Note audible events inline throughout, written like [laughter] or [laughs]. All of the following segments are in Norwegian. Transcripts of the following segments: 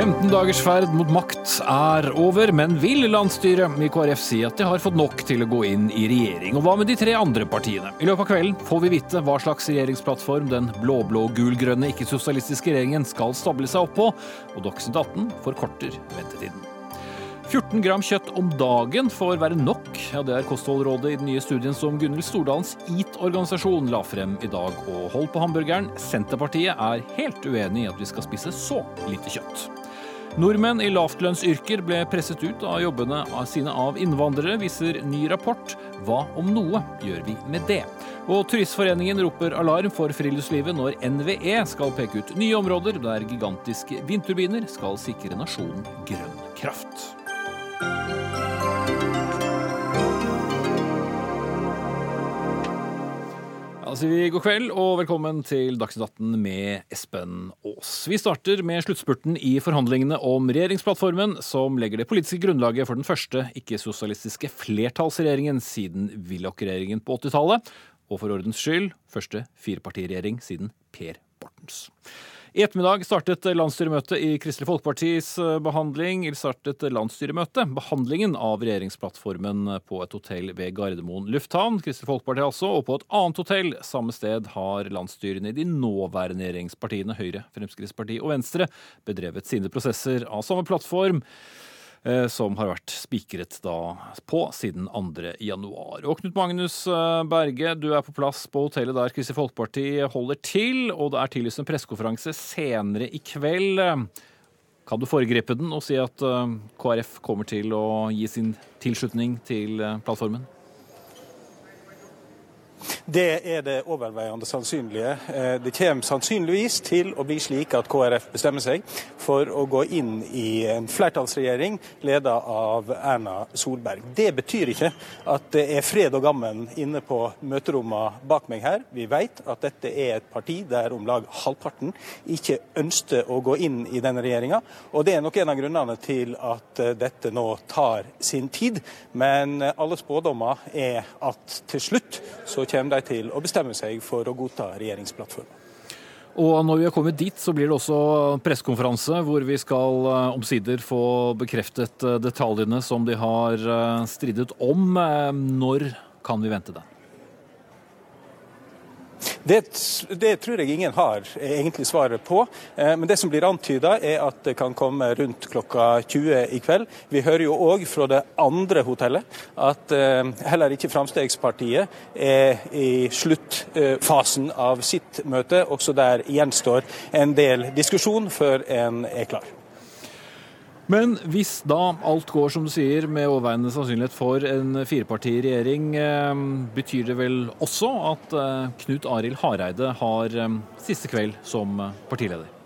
15 dagers ferd mot makt er over, men vil landsstyret i KrF si at de har fått nok til å gå inn i regjering? Og hva med de tre andre partiene? I løpet av kvelden får vi vite hva slags regjeringsplattform den blå-blå-gul-grønne ikke-sosialistiske regjeringen skal stable seg opp på, og Dagsnytt 18 forkorter ventetiden. 14 gram kjøtt om dagen får være nok. Ja, Det er kostholdrådet i den nye studien som Gunhild Stordalens EAT-organisasjon la frem i dag. Og hold på hamburgeren, Senterpartiet er helt uenig i at vi skal spise så lite kjøtt. Nordmenn i lavtlønnsyrker ble presset ut av jobbene sine av innvandrere, viser ny rapport. Hva om noe gjør vi med det? Og Turistforeningen roper alarm for friluftslivet når NVE skal peke ut nye områder der gigantiske vindturbiner skal sikre nasjonen grønn kraft. Da sier vi god kveld og velkommen til Dagsnytt 18 med Espen Aas. Vi starter med sluttspurten i forhandlingene om regjeringsplattformen, som legger det politiske grunnlaget for den første ikke-sosialistiske flertallsregjeringen siden Willoch-regjeringen på 80-tallet, og for ordens skyld første firepartiregjering siden Per Bortens. I ettermiddag startet landsstyremøtet i Kristelig Folkepartis eh, behandling, startet landsstyremøtet behandlingen av regjeringsplattformen på et hotell ved Gardermoen lufthavn, Kristelig Folkeparti altså, og på et annet hotell samme sted har landsstyrene i de nåværende regjeringspartiene Høyre, Fremskrittspartiet og Venstre bedrevet sine prosesser av samme plattform. Eh, som har vært spikret på siden 2. januar. Og Knut Magnus eh, Berge, du er på plass på hotellet der Kristelig Folkeparti holder til, og det er tillyst en pressekonferanse senere i kveld. Kan du foregripe den og si at eh, KrF kommer til å gi sin tilslutning til plattformen? Det er det overveiende sannsynlige. Eh, det kommer sannsynligvis til å bli slik at KrF bestemmer seg for å gå inn i en flertallsregjering ledet av Erna Solberg. Det betyr ikke at det er fred og gammen inne på møterommene bak meg her. Vi vet at dette er et parti der om lag halvparten ikke ønsker å gå inn i denne regjeringa. Og det er nok en av grunnene til at eh, dette nå tar sin tid. Men alle spådommer er at til slutt så kommer de til å bestemme seg for å godta regjeringsplattformen. Og når vi har kommet dit, så blir det også pressekonferanse hvor vi skal eh, omsider få bekreftet eh, detaljene som de har eh, stridet om. Når kan vi vente det? Det, det, tror jeg ingen har egentlig svaret på. Eh, men det som blir antyda, er at det kan komme rundt klokka 20 i kveld. Vi hører jo òg fra det andre hotellet at eh, heller ikke Fremskrittspartiet er i sluttfasen av sitt møte. Også der gjenstår en del diskusjon før en er klar. Men hvis da alt går som du sier, med overveiende sannsynlighet for en firepartiregjering, eh, betyr det vel også at eh, Knut Arild Hareide har eh, siste kveld som partileder?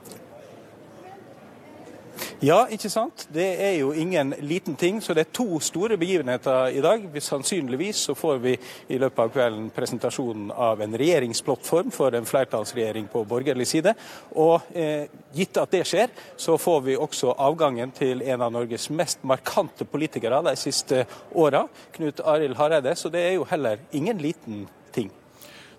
Ja, ikke sant. Det er jo ingen liten ting. Så det er to store begivenheter i dag. Sannsynligvis så får vi i løpet av kvelden presentasjonen av en regjeringsplattform for en flertallsregjering på borgerlig side. Og eh, gitt at det skjer, så får vi også avgangen til en av Norges mest markante politikere de siste åra, Knut Arild Hareide. Så det er jo heller ingen liten ting.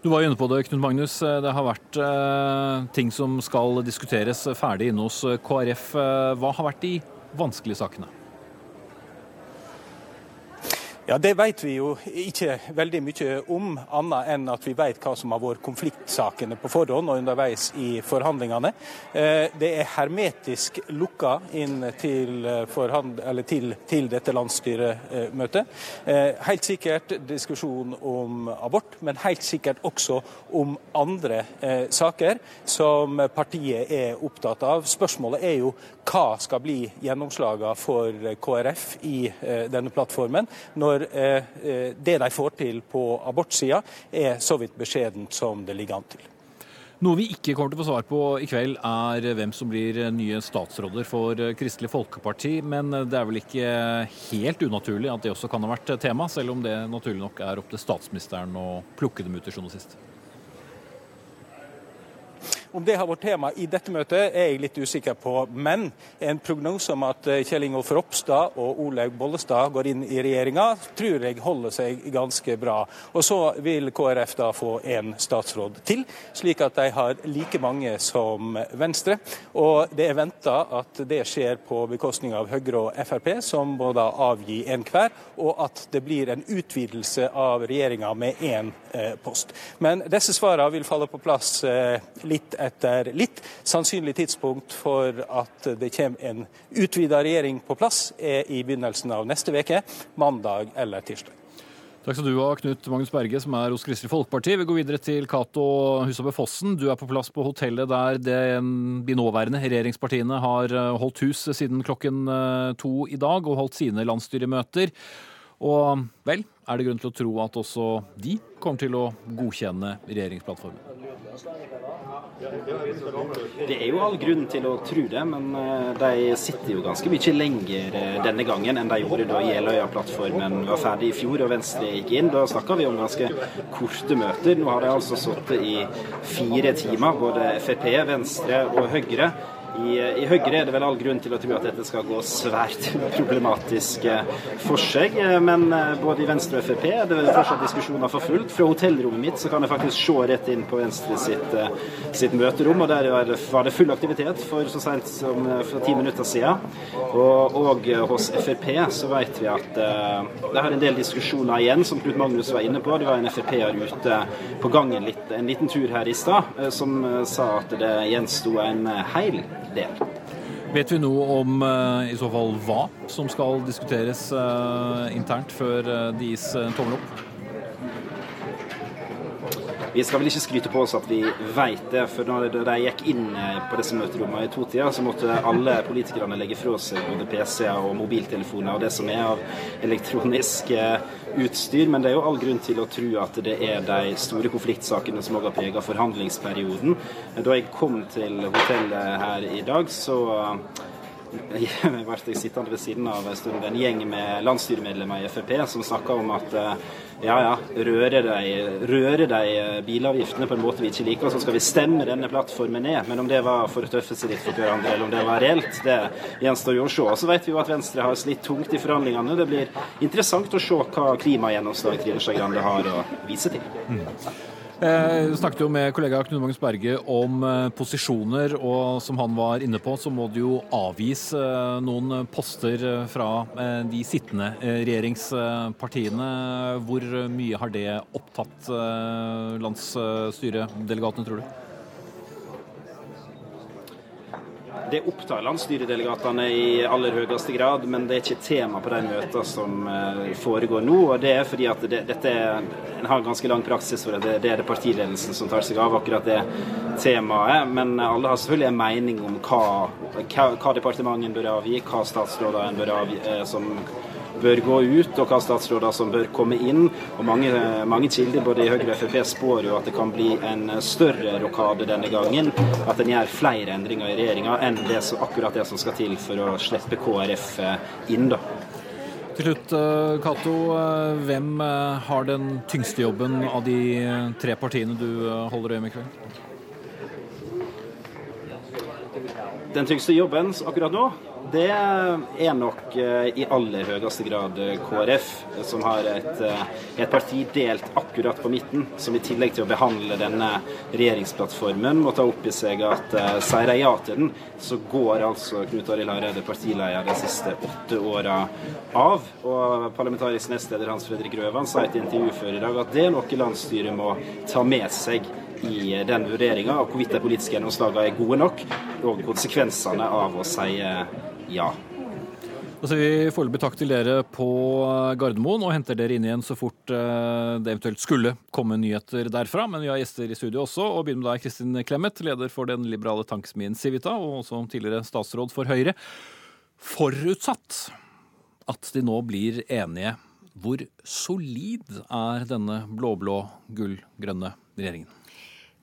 Du var jo inne på det, Knut Magnus. Det har vært eh, ting som skal diskuteres ferdig inne hos KrF. Eh, hva har vært de vanskelige sakene? Ja, Det vet vi jo ikke veldig mye om, annet enn at vi vet hva som har vært konfliktsakene på forhånd og underveis i forhandlingene. Eh, det er hermetisk lukka inn til, eh, til, til dette landsstyremøtet. Eh, helt sikkert diskusjon om abort, men helt sikkert også om andre saker som partiet er opptatt av. Spørsmålet er jo hva skal bli gjennomslagene for KrF i denne plattformen. når når eh, eh, det de får til på abortsida er så vidt beskjedent som det ligger an til. Noe vi ikke kommer til å få svar på i kveld, er hvem som blir nye statsråder for Kristelig Folkeparti. Men det er vel ikke helt unaturlig at det også kan ha vært tema, selv om det naturlig nok er opp til statsministeren å plukke dem ut til journalist. Om det har vært tema i dette møtet, er jeg litt usikker på. Men en prognose om at eh, Kjell Ingolf Ropstad og Olaug Bollestad går inn i regjeringa, tror jeg holder seg ganske bra. Og så vil KrF da få en statsråd til, slik at de har like mange som Venstre. Og det er venta at det skjer på bekostning av Høyre og Frp, som må da avgi en hver, og at det blir en utvidelse av regjeringa med én eh, post. Men disse svarene vil falle på plass eh, litt etter etter litt. Sannsynlig tidspunkt for at det kommer en utvida regjering på plass, er i begynnelsen av neste uke, mandag eller tirsdag. Takk skal du ha, Knut Magnus Berge, som er hos Kristelig Folkeparti. Vi går videre til Cato Husabø Fossen. Du er på plass på hotellet der de nåværende regjeringspartiene har eh, holdt hus siden klokken eh, to i dag, og holdt sine landsstyremøter. Og vel, er det grunn til å tro at også de kommer til å godkjenne regjeringsplattformen? Det er jo all grunn til å tro det, men eh, de sitter jo ganske mye lenger eh, denne gangen enn de gjorde da Jeløya-plattformen var ferdig i fjor og Venstre gikk inn. Da snakka vi om ganske korte møter. Nå har de altså sittet i fire timer, både Frp, Venstre og Høyre. I, I, Høyre er det vel all grunn til å tro at dette skal gå svært [laughs] problematisk eh, for seg. Eh, men eh, både i Venstre og Frp er det fortsatt diskusjoner for fullt. Fra hotellrommet mitt så kan jeg faktisk se rett inn på Venstre sitt, sitt møterom, og der var det full aktivitet for så sent som for ti minutter siden. Og, og hos Frp så vet vi at uh, det er en del diskusjoner igjen, som Knut Magnus var inne på. Det var en Frp-er ute på gangen litt, en liten tur her i stad, som sa at det gjensto en heil del. Vet vi noe om uh, i så fall hva som skal diskuteres uh, internt før uh, det gis tommel opp? Vi skal vel ikke skryte på oss at vi vet det, for da de gikk inn på disse møterommene i to tider, så måtte alle politikerne legge fra seg både PC-er og mobiltelefoner og det som er av elektronisk utstyr. Men det er jo all grunn til å tro at det er de store konfliktsakene som også har preget forhandlingsperioden. Da jeg kom til hotellet her i dag, så ble jeg sittende ved siden av en en gjeng med landsstyremedlemmer i Frp som snakka om at ja, ja, røre de, røre de bilavgiftene på en måte vi ikke liker, så skal vi stemme denne plattformen ned. Men om det var for å tøffe seg litt for hverandre, eller om det var reelt, det gjenstår jo å se. Og så vet vi jo at Venstre har slitt tungt i forhandlingene. Det blir interessant å se hva klimagjennomslag Trine Skei Grande har å vise til. Mm. Eh, vi snakket jo med kollega Knut Magnus Berge om eh, posisjoner, og som han var inne på, så må det jo avgis eh, noen poster fra de sittende regjeringspartiene. Hvor mye har det opptatt landsstyredelegatene, tror du? Det opptar landsstyredelegatene i aller høyeste grad, men det er ikke tema på de møtene som eh, foregår nå. og Det er fordi at det, dette en har ganske lang praksis for det. Det er det partiledelsen som tar seg av akkurat det temaet. Men alle har selvfølgelig en mening om hva, hva, hva departementet bør avgi, hva statsrådene bør avgi, eh, som bør gå ut, og hva statsråder som bør komme inn. Og Mange, mange kilder både i Høyre og Frp spår jo at det kan bli en større rokade denne gangen. At en gjør flere endringer i regjeringa enn det som, akkurat det som skal til for å slippe KrF eh, inn. da. Til slutt, eh, Cato. Eh, hvem har den tyngste jobben av de tre partiene du holder øye med i kveld? Den tyngste jobben akkurat nå det er nok eh, i aller høyeste grad eh, KrF, som har et, eh, et, parti delt akkurat på midten, som i tillegg til å behandle denne regjeringsplattformen må ta opp i seg at sier de ja til den, så går altså Knut Arild Hareide, partileder, de siste åtte åra av. Og parlamentarisk nestleder Hans Fredrik Grøvan sa i et intervju før i dag at det er noe landsstyret må ta med seg i den vurderinga av hvorvidt de politiske gjennomslagene er gode nok, og konsekvensene av å si ja. Da sier vi foreløpig takk til dere på Gardermoen, og henter dere inn igjen så fort eh, det eventuelt skulle komme nyheter derfra. Men vi har gjester i studio også, og begynner med deg, Kristin Clemet, leder for den liberale tankesmien Civita, og også tidligere statsråd for Høyre. Forutsatt at de nå blir enige, hvor solid er denne blå-blå, gull-grønne regjeringen?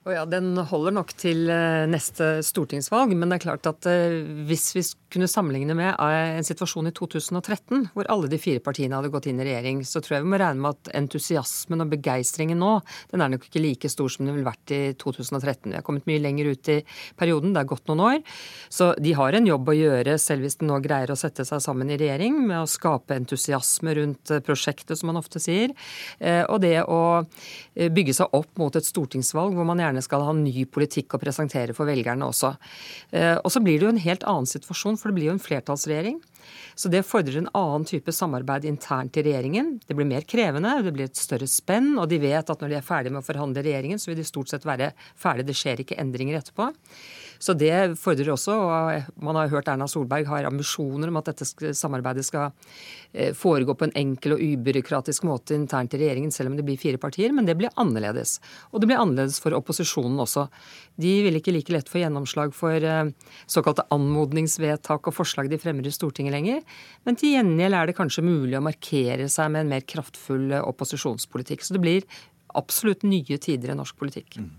Oh ja, Den holder nok til eh, neste stortingsvalg, men det er klart at eh, hvis vi kunne sammenligne med eh, en situasjon i 2013, hvor alle de fire partiene hadde gått inn i regjering, så tror jeg vi må regne med at entusiasmen og begeistringen nå, den er nok ikke like stor som den ville vært i 2013. Vi har kommet mye lenger ut i perioden, det er gått noen år. Så de har en jobb å gjøre, selv hvis de nå greier å sette seg sammen i regjering, med å skape entusiasme rundt prosjektet, som man ofte sier. Og det å bygge seg opp mot et stortingsvalg hvor man gjerne gjerne skal ha ny politikk å presentere for velgerne også. Eh, og så blir det jo en helt annen situasjon, for det blir jo en flertallsregjering. Så det fordrer en annen type samarbeid internt i regjeringen. Det blir mer krevende, det blir et større spenn, og de vet at når de er ferdige med å forhandle regjeringen, så vil de stort sett være ferdige. Det skjer ikke endringer etterpå. Så det fordrer også, og man har hørt Erna Solberg har ambisjoner om at dette samarbeidet skal eh, foregå på en enkel og ubyråkratisk måte internt i regjeringen, selv om det blir fire partier, men det blir annerledes. Og det blir annerledes for opposisjonen også. De vil ikke like lett få gjennomslag for eh, såkalte anmodningsvedtak og forslag de fremmer i Stortinget lenger, men til gjengjeld er det kanskje mulig å markere seg med en mer kraftfull eh, opposisjonspolitikk. Så det blir absolutt nye tider i norsk politikk. Mm.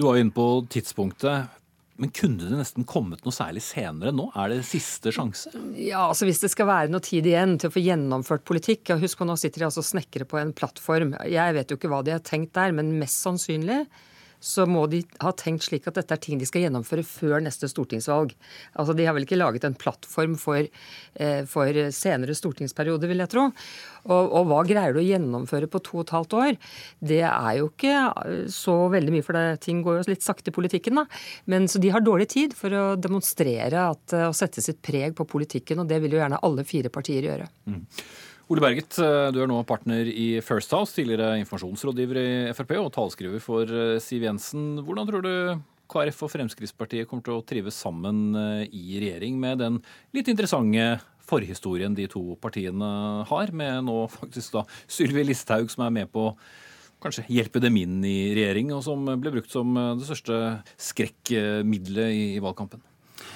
Du var inne på tidspunktet. Men kunne det nesten kommet noe særlig senere nå? Er det siste sjanse? Ja, altså Hvis det skal være noe tid igjen til å få gjennomført politikk Husk nå sitter de altså snekre på en plattform. Jeg vet jo ikke hva de har tenkt der, men mest sannsynlig så må de ha tenkt slik at dette er ting de skal gjennomføre før neste stortingsvalg. Altså De har vel ikke laget en plattform for, eh, for senere stortingsperiode, vil jeg tro. Og, og, hva greier du å gjennomføre på to og et halvt år? Det er jo ikke eh, så veldig mye, for det, ting går jo litt sakte i politikken. da. Men Så de har dårlig tid for å demonstrere at, å eh, sette sitt preg på politikken, og det vil jo gjerne alle fire partier gjøre. Mm. Ole Berget, eh, du er nå partner i First House, tidligere informasjonsrådgiver i Frp og talskriver for eh, Siv Jensen. Hvordan tror du KrF og Fremskrittspartiet kommer til å trives sammen eh, i regjering med den litt interessante forhistorien de to partiene har, med nå faktisk da Sylvi Listhaug som er med på kanskje hjelpe dem inn i regjering, og som ble brukt som det største skrekkmiddelet i, valgkampen?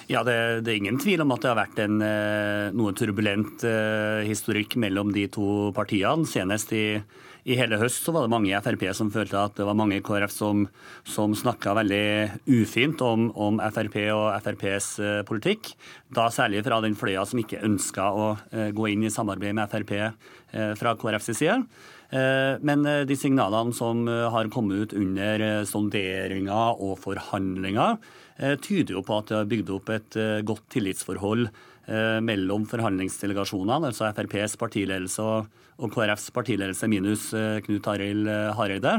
Ja, det, det, er ingen tvil om at det har vært en eh, noe turbulent eh, historikk mellom de to partiene. Senest i, i, hele høst så var det mange i Frp som følte at det var mange i KrF som, som snakka veldig ufint om, om, Frp og FrPs eh, politikk. Da særlig fra den fløya som ikke ønska å gå inn i samarbeid med Frp fra KrFs side. Men de signalene som har kommet ut under sonderinger og forhandlinger, tyder jo på at det har bygd opp et eh, godt tillitsforhold eh, mellom forhandlingsdelegasjonene, altså FrPs partiledelse og KrFs partiledelse minus Knut Arild Hareide.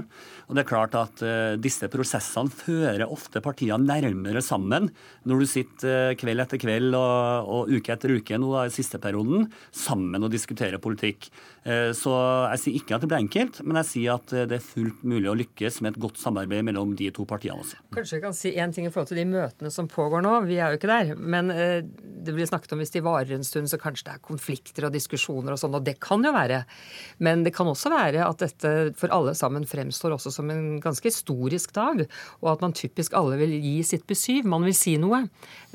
Og det er klart at Disse prosessene fører ofte partiene nærmere sammen når du sitter kveld etter kveld og, og uke etter uke nå da, i siste perioden, sammen og diskuterer politikk. Eh, så jeg sier ikke at det blir enkelt, men jeg sier at eh, det er fullt mulig å lykkes med et godt samarbeid mellom de to partiene også. Kanskje jeg kan si én ting i forhold til de møtene som pågår nå. Vi er jo ikke der. Men eh, det blir snakket om hvis de varer en stund, så kanskje det er konflikter og diskusjoner og sånn. Og det kan jo være. Men det kan også være at dette for alle sammen fremstår også som en ganske historisk dag. Og at man typisk alle vil gi sitt besyv. Man vil si noe.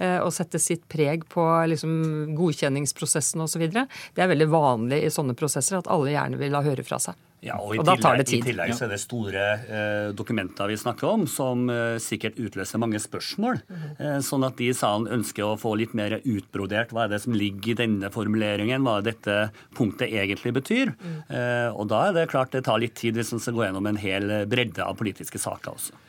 Og sette sitt preg på liksom godkjenningsprosessen osv. Det er veldig vanlig i sånne prosesser at alle gjerne vil ha høre fra seg. Ja, og, og da tar det tid. I tillegg så er det store eh, dokumenter vi snakker om, som eh, sikkert utløser mange spørsmål. Mm eh, sånn at de i salen ønsker å få litt mer utbrodert hva er det som ligger i denne formuleringen, hva dette punktet egentlig betyr. Mm. Eh, og da er det klart det tar litt tid hvis man skal gå gjennom en hel bredde av politiske saker også.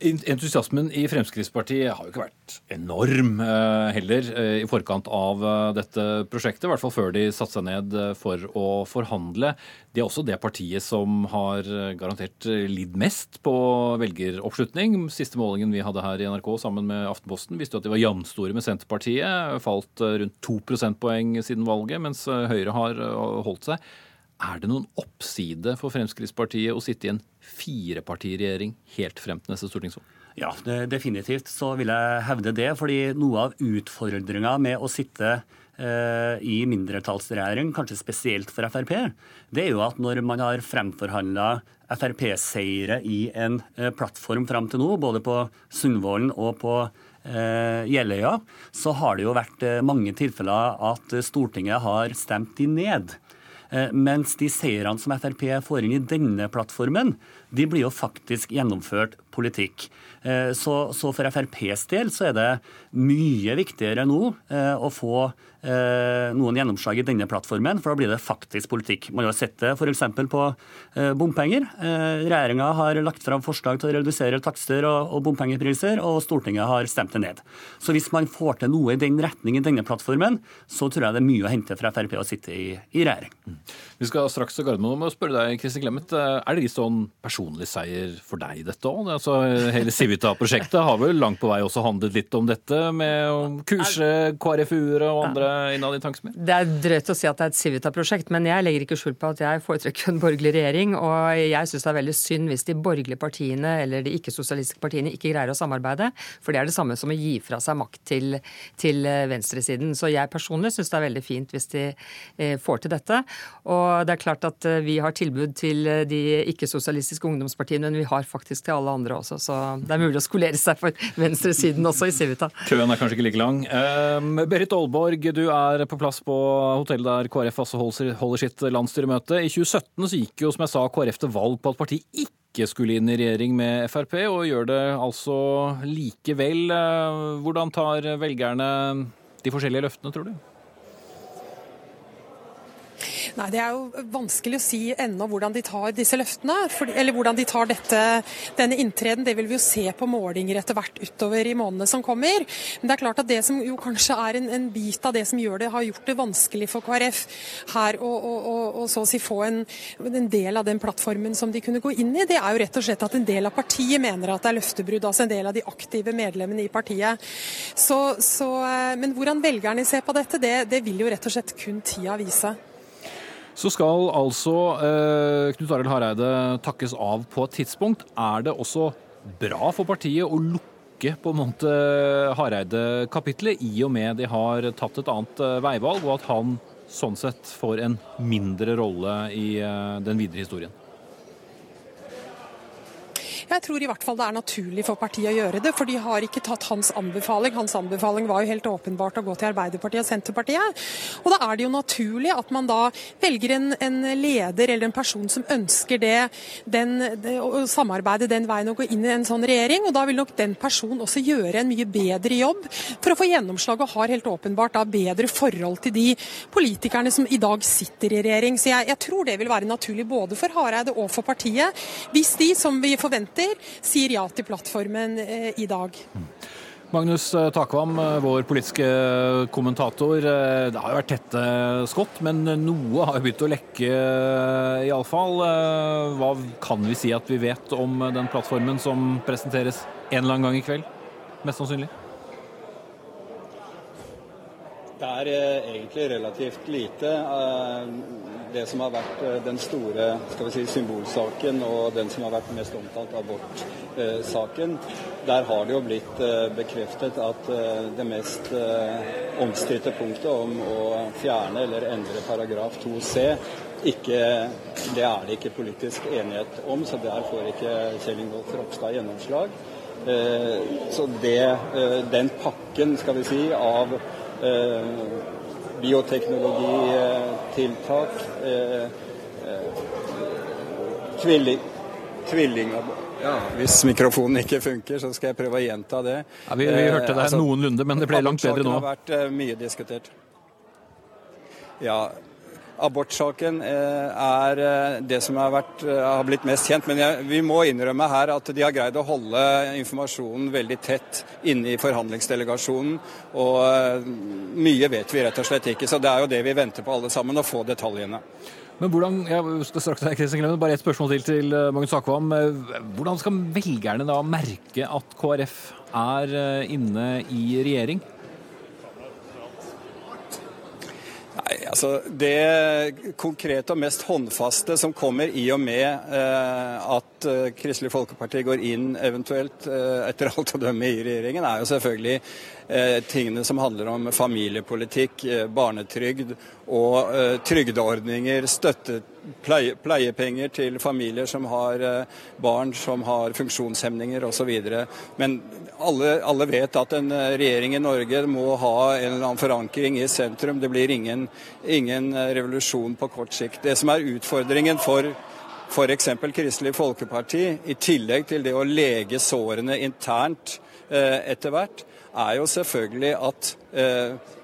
Entusiasmen i Fremskrittspartiet har jo ikke vært enorm eh, heller eh, i forkant av eh, dette prosjektet. I hvert fall før de satte seg ned for å forhandle. De er også det partiet som har garantert lidd mest på velgeroppslutning. Siste målingen vi hadde her i NRK sammen med Aftenposten, viste at de var jevnstore med Senterpartiet. Falt rundt to prosentpoeng siden valget, mens Høyre har holdt seg. Er det noen oppside for Fremskrittspartiet å sitte i en firepartiregjering helt frem til neste stortingsvalg? Ja, definitivt så vil jeg hevde det. fordi noe av utfordringa med å sitte eh, i mindretallsregjering, kanskje spesielt for Frp, det er jo at når man har fremforhandla Frp-seire i en eh, plattform fram til nå, både på Sundvolden og på eh, Jeløya, så har det jo vært eh, mange tilfeller at Stortinget har stemt de ned. Eh, mens de seirene som Frp får inn i denne plattformen, de blir jo faktisk gjennomført politikk. Eh, så, for FrPs del så er det mye viktigere nå eh, å få noen gjennomslag i denne plattformen, for da blir det faktisk politikk. Man har sett det f.eks. på eh, bompenger. Eh, Regjeringa har lagt fram forslag til å redusere takster og bompengepriser, og Stortinget har stemt det ned. Så hvis man får til noe i den retning i denne plattformen, så tror jeg det er mye å hente fra Frp å sitte i, i regjering. Vi skal straks til Gardermoen og spørre deg, Kristin Clemet. Er det litt sånn personlig seier for deg, dette òg? Altså, hele Civita-prosjektet har vel langt på vei også handlet litt om dette, med å kurse KrFU-ere og andre innad i tanksmien? Det er drøyt å si at det er et Civita-prosjekt, men jeg legger ikke skjul på at jeg foretrekker en borgerlig regjering. Og jeg syns det er veldig synd hvis de borgerlige partiene eller de ikke-sosialistiske partiene ikke greier å samarbeide. For det er det samme som å gi fra seg makt til, til venstresiden. Så jeg personlig syns det er veldig fint hvis de eh, får til dette. Og det er klart at eh, vi har tilbud til eh, de ikke-sosialistiske ungdomspartiene, men vi har faktisk til alle andre også. Så det er mulig å skolere seg for venstresiden også i Civita. Køen er kanskje ikke like lang. Um, Berit Aalborg, du er på plass på hotellet der KrF altså holder sitt landsstyremøte. I 2017 så gikk jo, som jeg sa, KrF til valg på at partiet ikke skulle inn i regjering med Frp, og gjør det altså likevel. Hvordan tar velgerne de forskjellige løftene, tror du? Nei, Det er jo vanskelig å si ennå hvordan de tar disse løftene. For, eller hvordan de tar dette, denne inntreden. Det vil vi jo se på målinger etter hvert utover i månedene som kommer. Men det er klart at det som jo kanskje er en, en bit av det som gjør det, har gjort det vanskelig for KrF her å, å, å, å så å si få en, en, del av den plattformen som de kunne gå inn i, det er jo rett og slett at en del av partiet mener at det er løftebrudd. Altså en del av de aktive medlemmene i partiet. Så, så, eh, men hvordan velgerne ser på dette, det, det vil jo rett og slett kun tida vise. Så skal altså eh, Knut Arild Hareide takkes av på et tidspunkt. Er det også bra for partiet å lukke på en måte Hareide-kapitlet, i og med de har tatt et annet eh, veivalg, og at han sånn sett får en mindre rolle i eh, den videre historien? Jeg tror i hvert fall det er naturlig for partiet å gjøre det, for de har ikke tatt hans anbefaling. Hans anbefaling var jo helt åpenbart å gå til Arbeiderpartiet og Senterpartiet. Og da er det jo naturlig at man da velger en, en leder eller en person som ønsker det, den, det, å samarbeide den veien og gå inn i en sånn regjering. Og da vil nok den personen også gjøre en mye bedre jobb for å få gjennomslag, og har helt åpenbart da bedre forhold til de politikerne som i dag sitter i regjering. Så jeg, jeg tror det vil være naturlig både for Hareide og for partiet, hvis de, som vi forventer, Venstre sier ja til plattformen eh, i dag. Magnus eh, Takvam, eh, vår politiske kommentator. Det har jo vært tette skott, men noe har begynt å lekke, iallfall. Hva kan vi si at vi vet om den plattformen som presenteres en eller annen gang i kveld? Mest sannsynlig. Det er egentlig relativt lite. Det som har vært den store skal vi si, symbolsaken og den som har vært mest omtalt, abortsaken, der har det jo blitt bekreftet at det mest omstridte punktet om å fjerne eller endre paragraf 2c ikke, det er det ikke politisk enighet om, så der får ikke Kjell Ingolf Ropstad gjennomslag. Så det, den pakken skal vi si, av Eh, bioteknologitiltak, eh, eh, tvilling, tvilling ja, Hvis mikrofonen ikke funker, så skal jeg prøve å gjenta det. Ja, vi, vi, hørte det altså, noenlunde, men det ble langt bedre nå. Det har vært mye diskutert. Ja, Abortsaken eh, er eh, det som har, vært, eh, har blitt mest kjent. Men jeg, vi må innrømme her at de har greid å holde informasjonen veldig tett inne i forhandlingsdelegasjonen. Og mye vet vi rett og slett ikke. Så det er jo det vi venter på alle sammen, å få detaljene. Men hvordan, jeg skal straks deg, Kristian Glemmen, bare et spørsmål til til Magnus Akvam. Hvordan skal velgerne da merke at KrF er inne i regjering? Altså Det konkrete og mest håndfaste som kommer i og med eh, at eh, Kristelig Folkeparti går inn eventuelt, eh, etter alt å dømme, i regjeringen, er jo selvfølgelig tingene som handler om familiepolitikk, barnetrygd og trygdeordninger, støtte, pleie, pleiepenger til familier som har barn som har funksjonshemninger osv. Men alle, alle, vet at en regjering i Norge må ha en eller annen forankring i sentrum. Det blir ingen, ingen revolusjon på kort sikt. Det som er utfordringen for f.eks. Kristelig Folkeparti, i tillegg til det å lege sårene internt eh, etter hvert, er jo selvfølgelig at eh,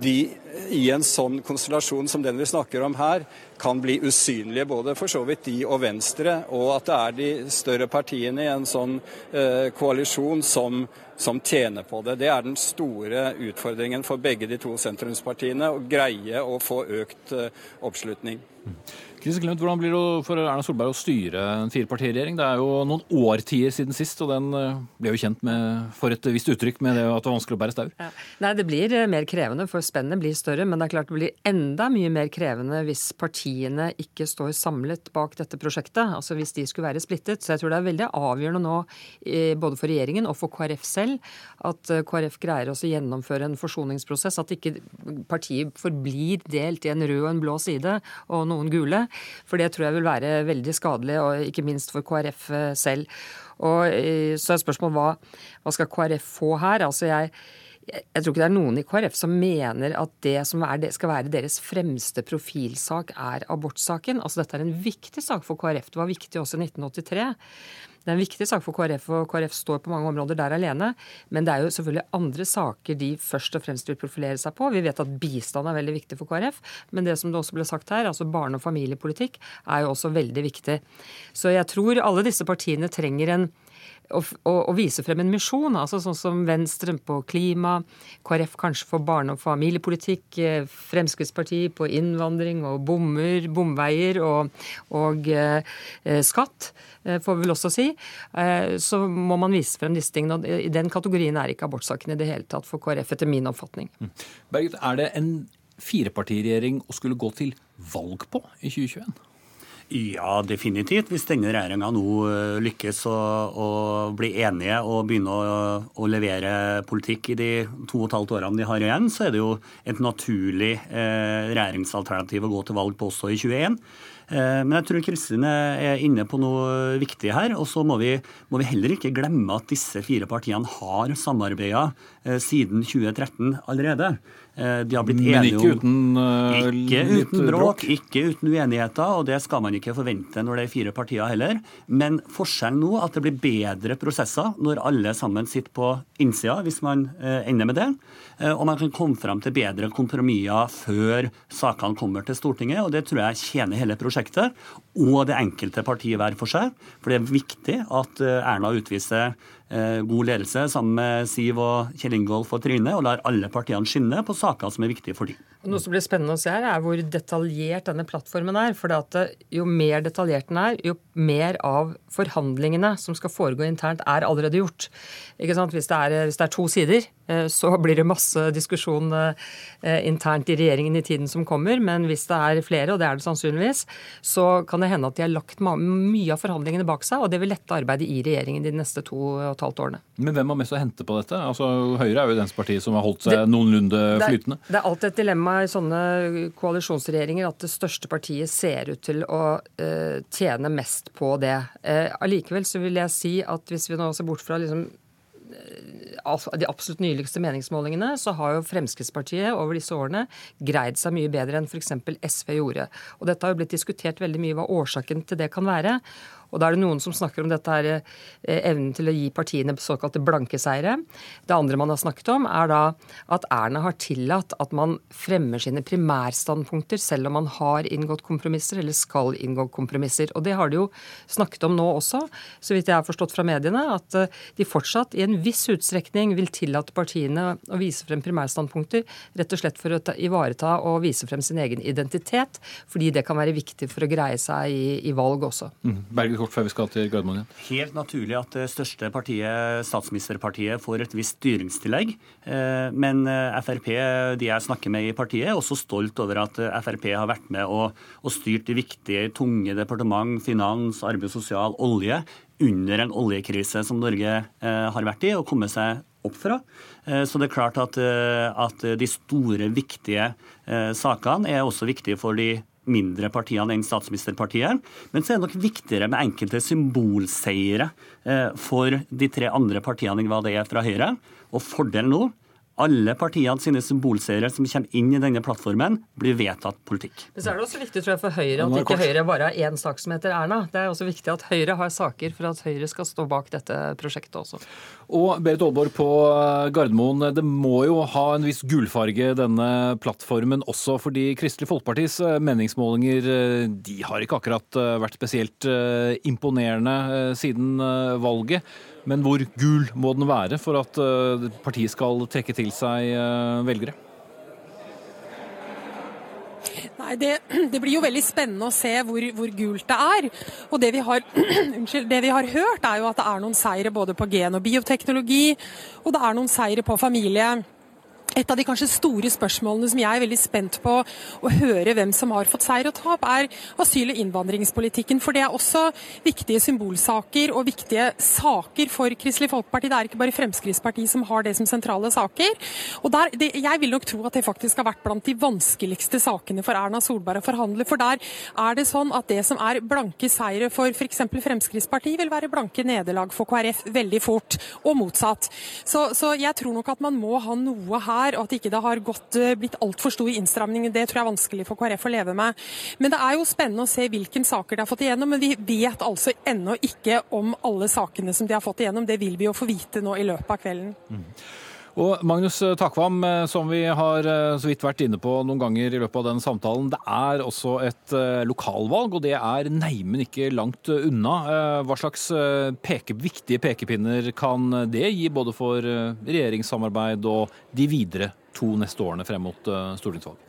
de i en sånn konstellasjon som den vi snakker om her, kan bli usynlige, både for så vidt de og Venstre, og at det er de større partiene i en sånn eh, koalisjon som, som, tjener på det. Det er den store utfordringen for begge de to sentrumspartiene, å greie å få økt eh, oppslutning. Kristin Clemet, Hvordan blir det for Erna Solberg å styre en firepartiregjering? Det er jo noen årtier siden sist, og den eh, ble jo kjent med, for et visst uttrykk med det at det var vanskelig å bære staur. Ja. Nei, det blir eh, mer krevende, for spennet blir større. Men det er klart det blir enda mye mer krevende hvis partiene ikke står samlet bak dette prosjektet. Altså hvis de skulle være splittet. Så jeg tror det er veldig avgjørende nå, eh, både for regjeringen og for KrF selv, at KrF greier også å gjennomføre en forsoningsprosess. At ikke partiet forblir delt i en rød og en blå side, og noen gule. For det tror jeg vil være veldig skadelig, og ikke minst for KrF eh, selv. Og eh, Så er spørsmålet hva, hva skal KrF få her? Altså jeg, jeg tror ikke det er noen i KrF som mener at det som det, skal være deres fremste profilsak, er abortsaken. Altså Dette er en viktig sak for KrF. Det var viktig også i 1983. Det er en viktig sak for KrF, og KrF står på mange områder der alene. Men det er jo selvfølgelig andre saker de først og fremst vil profilere seg på. Vi vet at bistand er veldig viktig for KrF, men det som det også ble sagt her, altså barne- og familiepolitikk, er jo også veldig viktig. Så jeg tror alle disse partiene trenger en å, å, vise frem en misjon, altså sånn som Venstre på klima, KrF kanskje for barne- og familiepolitikk, eh, Fremskrittspartiet på innvandring og bommer, bomveier og, og eh, skatt. Eh, får vi vel også si, eh, så må man vise frem disse tingene. og I den kategorien er ikke abortsaken i det hele tatt for KrF, etter min oppfatning. Mm. Berget, er det en firepartiregjering å skulle gå til valg på i 2021? Ja, definitivt. Hvis denne regjeringa nå eh, lykkes å, å, bli enige og begynne å, å, levere politikk i de to og et halvt årene de har igjen, så er det jo et naturlig eh, regjeringsalternativ å gå til valg på også i 2021. Eh, men jeg tror Kristin er inne på noe viktig her. Og så må, må, vi heller ikke glemme at disse fire partiene har samarbeida eh, siden 2013 allerede. Eh, de har blitt enige Men ikke uten, uh, ikke uten bråk, ikke uten uenigheter, og det skal man ikke forvente når det er fire partier heller. Men forskjellen nå at det blir bedre prosesser når alle sammen sitter på innsida, hvis man uh, ender med det. Uh, og man kan komme fram til bedre kompromisser før sakene kommer til Stortinget, og det tror jeg tjener hele prosjektet og det enkelte partiet hver for seg. For det er viktig at eh, Erna utviser eh, god ledelse sammen med Siv og Kjell Ingolf og Trine, og lar alle partiene skinne på saker som er viktige for dem. Noe som blir spennende å se her, er hvor detaljert denne plattformen er. For eh, jo mer detaljert den er, jo mer av forhandlingene som skal foregå internt, er allerede gjort. Hvis det, er, hvis, det er, to sider, så [laughs] blir det masse diskusjon internt i regjeringen i tiden som kommer. Men hvis det er flere, og det er det sannsynligvis, så kan det hende at de har lagt mye av forhandlingene bak seg, og det vil lette arbeidet i regjeringen de neste to og et halvt årene. Men hvem har mest å hente på dette? Altså, Høyre er jo det partiet som har holdt seg det, noenlunde flytende. Det, det er alltid et dilemma i sånne koalisjonsregjeringer at det største partiet ser ut til å uh, tjene mest på det. Uh, så vil jeg si at hvis vi nå ser bort fra liksom de absolutt nyligste meningsmålingene, så har jo Fremskrittspartiet over disse årene greid seg mye bedre enn f.eks. SV gjorde. Og dette har jo blitt diskutert veldig mye hva årsaken til det kan være. Og da er det noen som snakker om dette her, eh, evnen til å gi partiene såkalte blanke seire. Det andre man har snakket om, er da at Erna har tillatt at man fremmer sine primærstandpunkter selv om man har inngått kompromisser eller skal inngå kompromisser. Og det har de jo snakket om nå også, så vidt jeg har forstått fra mediene, at eh, de fortsatt i en viss utstrekning vil tillate partiene å vise frem primærstandpunkter, rett og slett for å ivareta og vise frem sin egen identitet, fordi det kan være viktig for å greie seg i, i valg også. Mm. Berge kort før vi skal til Gardermoen igjen. Helt naturlig at det største partiet, statsministerpartiet, får et visst styringstillegg. Eh, men eh, Frp, de jeg snakker med i partiet, er også stolt over at eh, Frp har vært med og, og styrt de viktige, tunge departement, finans, arbeid sosial, olje, under en oljekrise som Norge har vært i, og kommet seg opp fra. Så det er klart at, at de store, viktige sakene er også viktige for de mindre partiene enn statsministerpartiet. Men så er det nok viktigere med enkelte symbolseire eh, for de tre andre partiene enn hva det er fra Høyre. Og fordelen nå alle partiene sine symbolserier som kommer inn i denne plattformen, blir vedtatt politikk. Men så er det også viktig tror jeg, for Høyre at ikke Høyre bare har én sak som heter Erna. Det er også viktig at Høyre har saker for at Høyre skal stå bak dette prosjektet også. Og Berit Aalborg på Gardermoen, det må jo ha en viss gulfarge denne plattformen også, fordi Kristelig Folkepartis meningsmålinger de har ikke akkurat vært spesielt imponerende siden valget. Men hvor gul må den være for at eh, partiet skal trekke til seg eh, velgere? Nei, det, det, blir jo veldig spennende å se hvor, hvor gult det er. Og det vi, har, [clears throat] unnskyld, det vi har hørt, er jo at det er noen seire både på gen- og bioteknologi, og det er noen seire på familie et av de kanskje store spørsmålene som jeg er veldig spent på å høre hvem som har fått seier og tap, er asyl- og innvandringspolitikken. For det er også viktige symbolsaker og viktige saker for Kristelig Folkeparti. Det er ikke bare Fremskrittspartiet som har det som sentrale saker. Og der, det, Jeg vil nok tro at det faktisk har vært blant de vanskeligste sakene for Erna Solberg å forhandle. For der er det sånn at det som er blanke seire for f.eks. Fremskrittspartiet, vil være blanke nederlag for KrF veldig fort, og motsatt. Så, så jeg tror nok at man må ha noe her er, og at ikke det har gått, eh, blitt altfor stor innstramning. Det tror jeg er vanskelig for KrF å leve med. Men det er jo spennende å se hvilke saker de har fått igjennom. Men vi vet altså ennå ikke om alle sakene som de har fått igjennom. Det vil vi jo få vite nå i løpet av kvelden. Mm. Og Magnus Takvam, eh, som vi har eh, så vidt vært inne på noen ganger i løpet av den samtalen, det er også et lokalvalg, og det er neimen ikke langt unna. Hva slags peke, viktige pekepinner kan det gi, både for regjeringssamarbeid og de videre to neste årene frem mot stortingsvalg?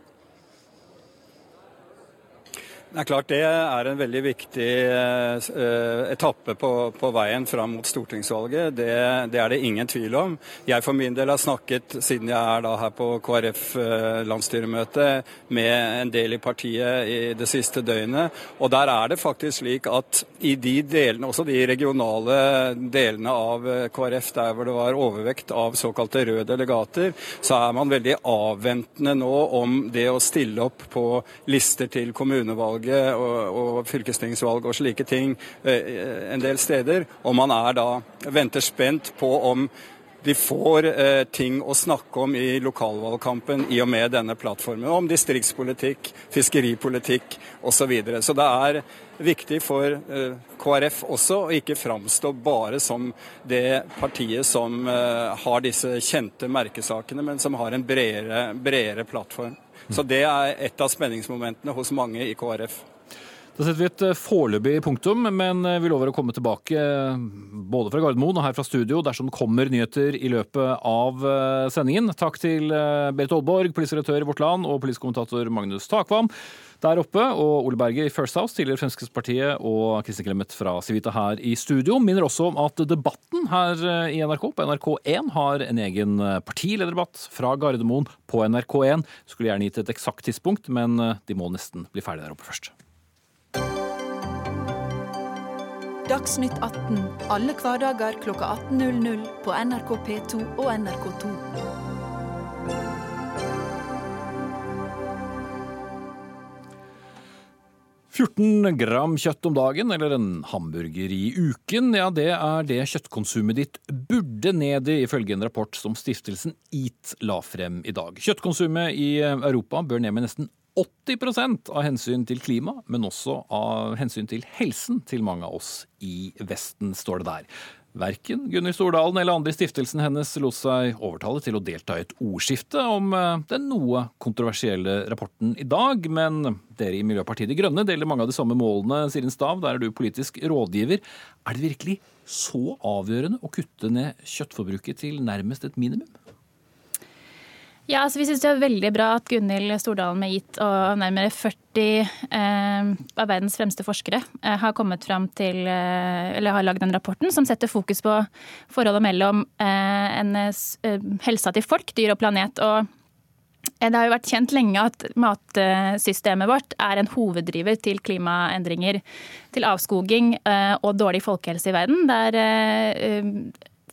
Det er klart det er en veldig viktig uh, etappe på, på, veien fram mot stortingsvalget. Det, det, er det ingen tvil om. Jeg for min del har snakket, siden jeg er da her på KrF-landsstyremøte, uh, med en del i partiet i det siste døgnet. Og der er det faktisk slik at i de delene, også de regionale delene av eh, KrF, der hvor det var overvekt av såkalte røde delegater, så er man veldig avventende nå om det å stille opp på lister til kommunevalget kommunevalget og, og fylkestingsvalg og slike ting eh, en del steder. Og man er da venter spent på om de får eh, ting å snakke om i lokalvalgkampen i og med denne plattformen. Om distriktspolitikk, fiskeripolitikk osv. Så, videre. så det er viktig for eh, KrF også å ikke framstå bare som det partiet som eh, har disse kjente merkesakene, men som har en bredere, bredere plattform. Så det er et av spenningsmomentene hos mange i KrF. Da setter vi et eh, foreløpig punktum, men eh, vi lover å komme tilbake eh, både fra Gardermoen og her fra studio dersom det kommer nyheter i løpet av sendingen. Takk til Berit Aalborg, politiredaktør i Vårt Land, og politisk kommentator Magnus Takvam der oppe, og Ole Berge i First House, tidligere Fremskrittspartiet, og Kristin Clemet fra Civita her i studio. Minner også om at debatten her i NRK på NRK1 har en egen partilederdebatt fra Gardermoen på NRK1. Skulle gjerne gitt et eksakt tidspunkt, men de må nesten bli ferdig der oppe først. Dagsnytt 18 alle hverdager kl 18.00 på NRK P2 og NRK2. «14 gram kjøtt om dagen, eller en hamburger i uken, ja det er det kjøttkonsumet ditt burde ned i, ifølge en rapport som stiftelsen EAT la frem i dag. Kjøttkonsumet i Europa bør ned med nesten 80% av hensyn til klima, men også av hensyn til helsen til mange av oss i Vesten, står det der. Verken Gunhild Stordalen eller andre i stiftelsen hennes lot seg overtale til å delta i et ordskifte om eh, den noe kontroversielle rapporten i dag, men dere i Miljøpartiet De Grønne deler mange av de samme målene, Sirin Stav, der er du politisk rådgiver. Er det virkelig så avgjørende å kutte ned kjøttforbruket til nærmest et minimum? Ja, altså Vi syns det er veldig bra at Gunhild Stordalen med gitt og nærmere 40 eh, av verdens fremste forskere eh, har kommet fram til, eh, eller har lagd den rapporten som setter fokus på forholdet mellom eh, en, eh, helsa til folk, dyr og planet. og eh, det har jo vært kjent lenge at matsystemet vårt er en hoveddriver til klimaendringer, til avskoging og dårlig folkehelse i verden. Der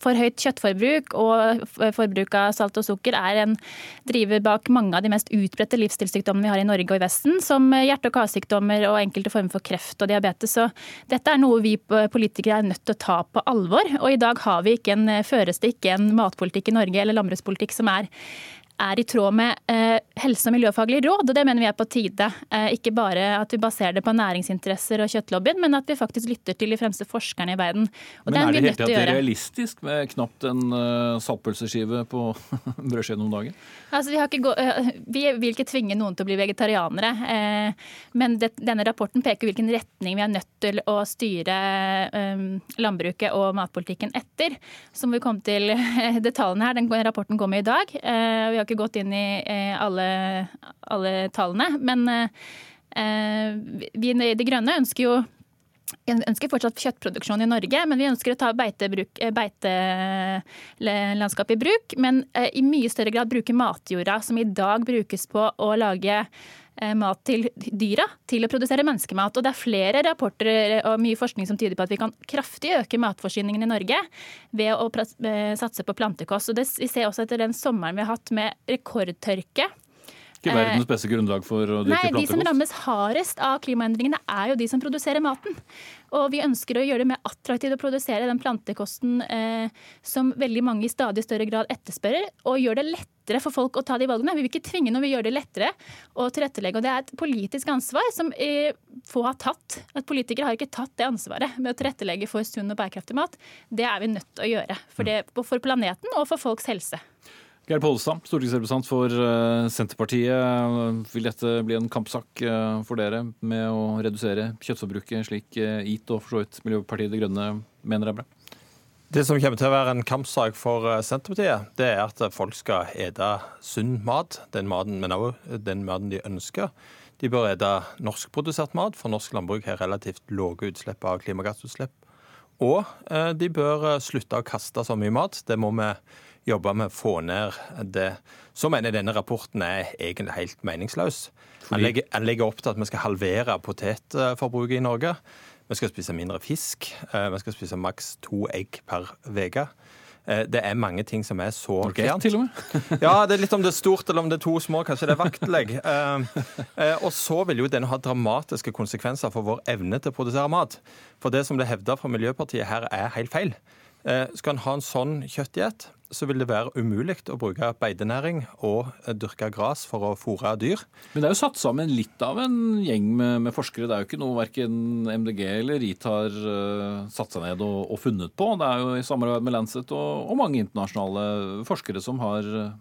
for høyt kjøttforbruk og forbruk av salt og sukker er en driver bak mange av de mest utbredte livsstilssykdommene vi har i Norge og i Vesten, som hjerte- og karsykdommer og enkelte former for kreft og diabetes. Så dette er noe vi politikere er nødt til å ta på alvor. Og i dag har vi ikke en, føres det ikke en matpolitikk i Norge eller landbrukspolitikk som er er i tråd med eh, helse- og miljøfaglige råd, og det mener vi er på tide. Eh, ikke bare at vi baserer det på næringsinteresser og kjøttlobbyen, men at vi faktisk lytter til de fremste forskerne i verden. Og men er det helt tatt realistisk med knapt en uh, saltpølseskive på [laughs] brødskiven om dagen? Altså, vi, gå, uh, vi, vil ikke tvinge noen til å bli vegetarianere, uh, men det, denne rapporten peker hvilken retning vi er nødt til å styre landbruket og matpolitikken etter. Så må vi komme til detaljene her. Den rapporten kommer i dag. vi har ikke gått inn i alle, alle tallene. Men eh, vi i De Grønne ønsker jo ønsker fortsatt kjøttproduksjon i Norge, men vi ønsker å ta beitelandskapet beite i bruk. Men eh, i mye større grad bruke matjorda som i dag brukes på å lage eh, mat til dyra, til å produsere menneskemat. Og det er flere rapporter og mye forskning som tyder på at vi kan kraftig øke matforsyningen i Norge ved å satse på plantekost. Og det, vi ser også etter den sommeren vi har hatt med rekordtørke ikke verdens beste grunnlag for å dyrke plantekost? Nei, De som rammes hardest av klimaendringene, er jo de som produserer maten. Og vi ønsker å gjøre det mer attraktivt å produsere den plantekosten eh, som veldig mange i stadig større grad etterspør, og gjøre det lettere for folk å ta de valgene. Vi vil ikke tvinge noe, vi gjør det lettere å tilrettelegge. Og det er et politisk ansvar som eh, få har tatt. At politikere har ikke tatt det ansvaret med å tilrettelegge for sunn og bærekraftig mat. Det er vi nødt til å gjøre. For, det, for planeten og for folks helse. Geir Pollestad, stortingsrepresentant for eh, Senterpartiet. Vil dette bli en kampsak eh, for dere med å redusere kjøttforbruket, slik EAT og for så vidt Miljøpartiet De Grønne mener er bra? Det som kommer til å være en kampsak for eh, Senterpartiet, det er at folk skal ete sunn mat, den maten, men også den maten de ønsker. De bør ete norskprodusert mat, for norsk landbruk har relativt lave utslipp av klimagassutslipp. Og de bør slutte å kaste så mye mat. Det må vi jobbe med å få ned det. Så mener jeg denne rapporten er egentlig helt meningsløs. Han legger, han legger opp til at vi skal halvere potetforbruket i Norge. Vi skal spise mindre fisk. Eh, vi skal spise maks to egg per uke. Eh, det er mange ting som er så gærent. til og med. [laughs] ja, det er litt om det er stort eller om det er to små. Kanskje det er vaktlegg. Eh, og så vil jo den ha dramatiske konsekvenser for vår evne til å produsere mat. For det som det hevder fra Miljøpartiet her, er helt feil. Skal en ha en sånn kjøttdiett, så vil det være umulig å bruke beitenæring og dyrke gras for å fôre dyr. Men det er jo satt sammen litt av en gjeng med, med forskere. Det er jo ikke noe verken MDG eller RIT har uh, satt seg ned og, og, funnet på. Det er jo i samarbeid med Lancet og, og mange internasjonale forskere som har uh,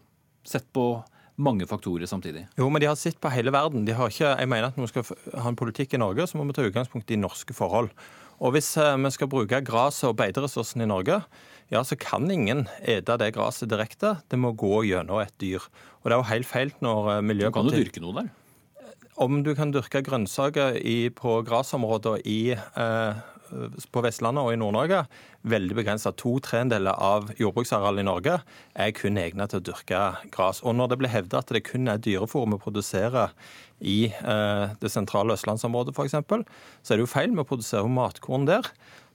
sett på mange faktorer samtidig. Jo, men de har sett på hele verden. De har ikke, jeg mener at når vi skal ha en politikk i Norge, så må vi ta utgangspunkt i norske forhold. Og hvis uh, vi skal bruke gresset og beiteressursene i Norge, ja, så kan ingen ete det gresset direkte. Det må gå gjennom et dyr. Og det er jo helt feil når miljøet... Miljøpartiet Kan du dyrke noe der? Om du kan dyrke grønnsaker på gressområder eh, på Vestlandet og i Nord-Norge, veldig begrensa. To tredjedeler av jordbruksarealet i Norge er kun egnet til å dyrke gress. Og når det blir hevdet at det kun er dyrefôr vi produserer i eh, det sentrale østlandsområdet f.eks., så er det jo feil. Vi produserer matkorn der.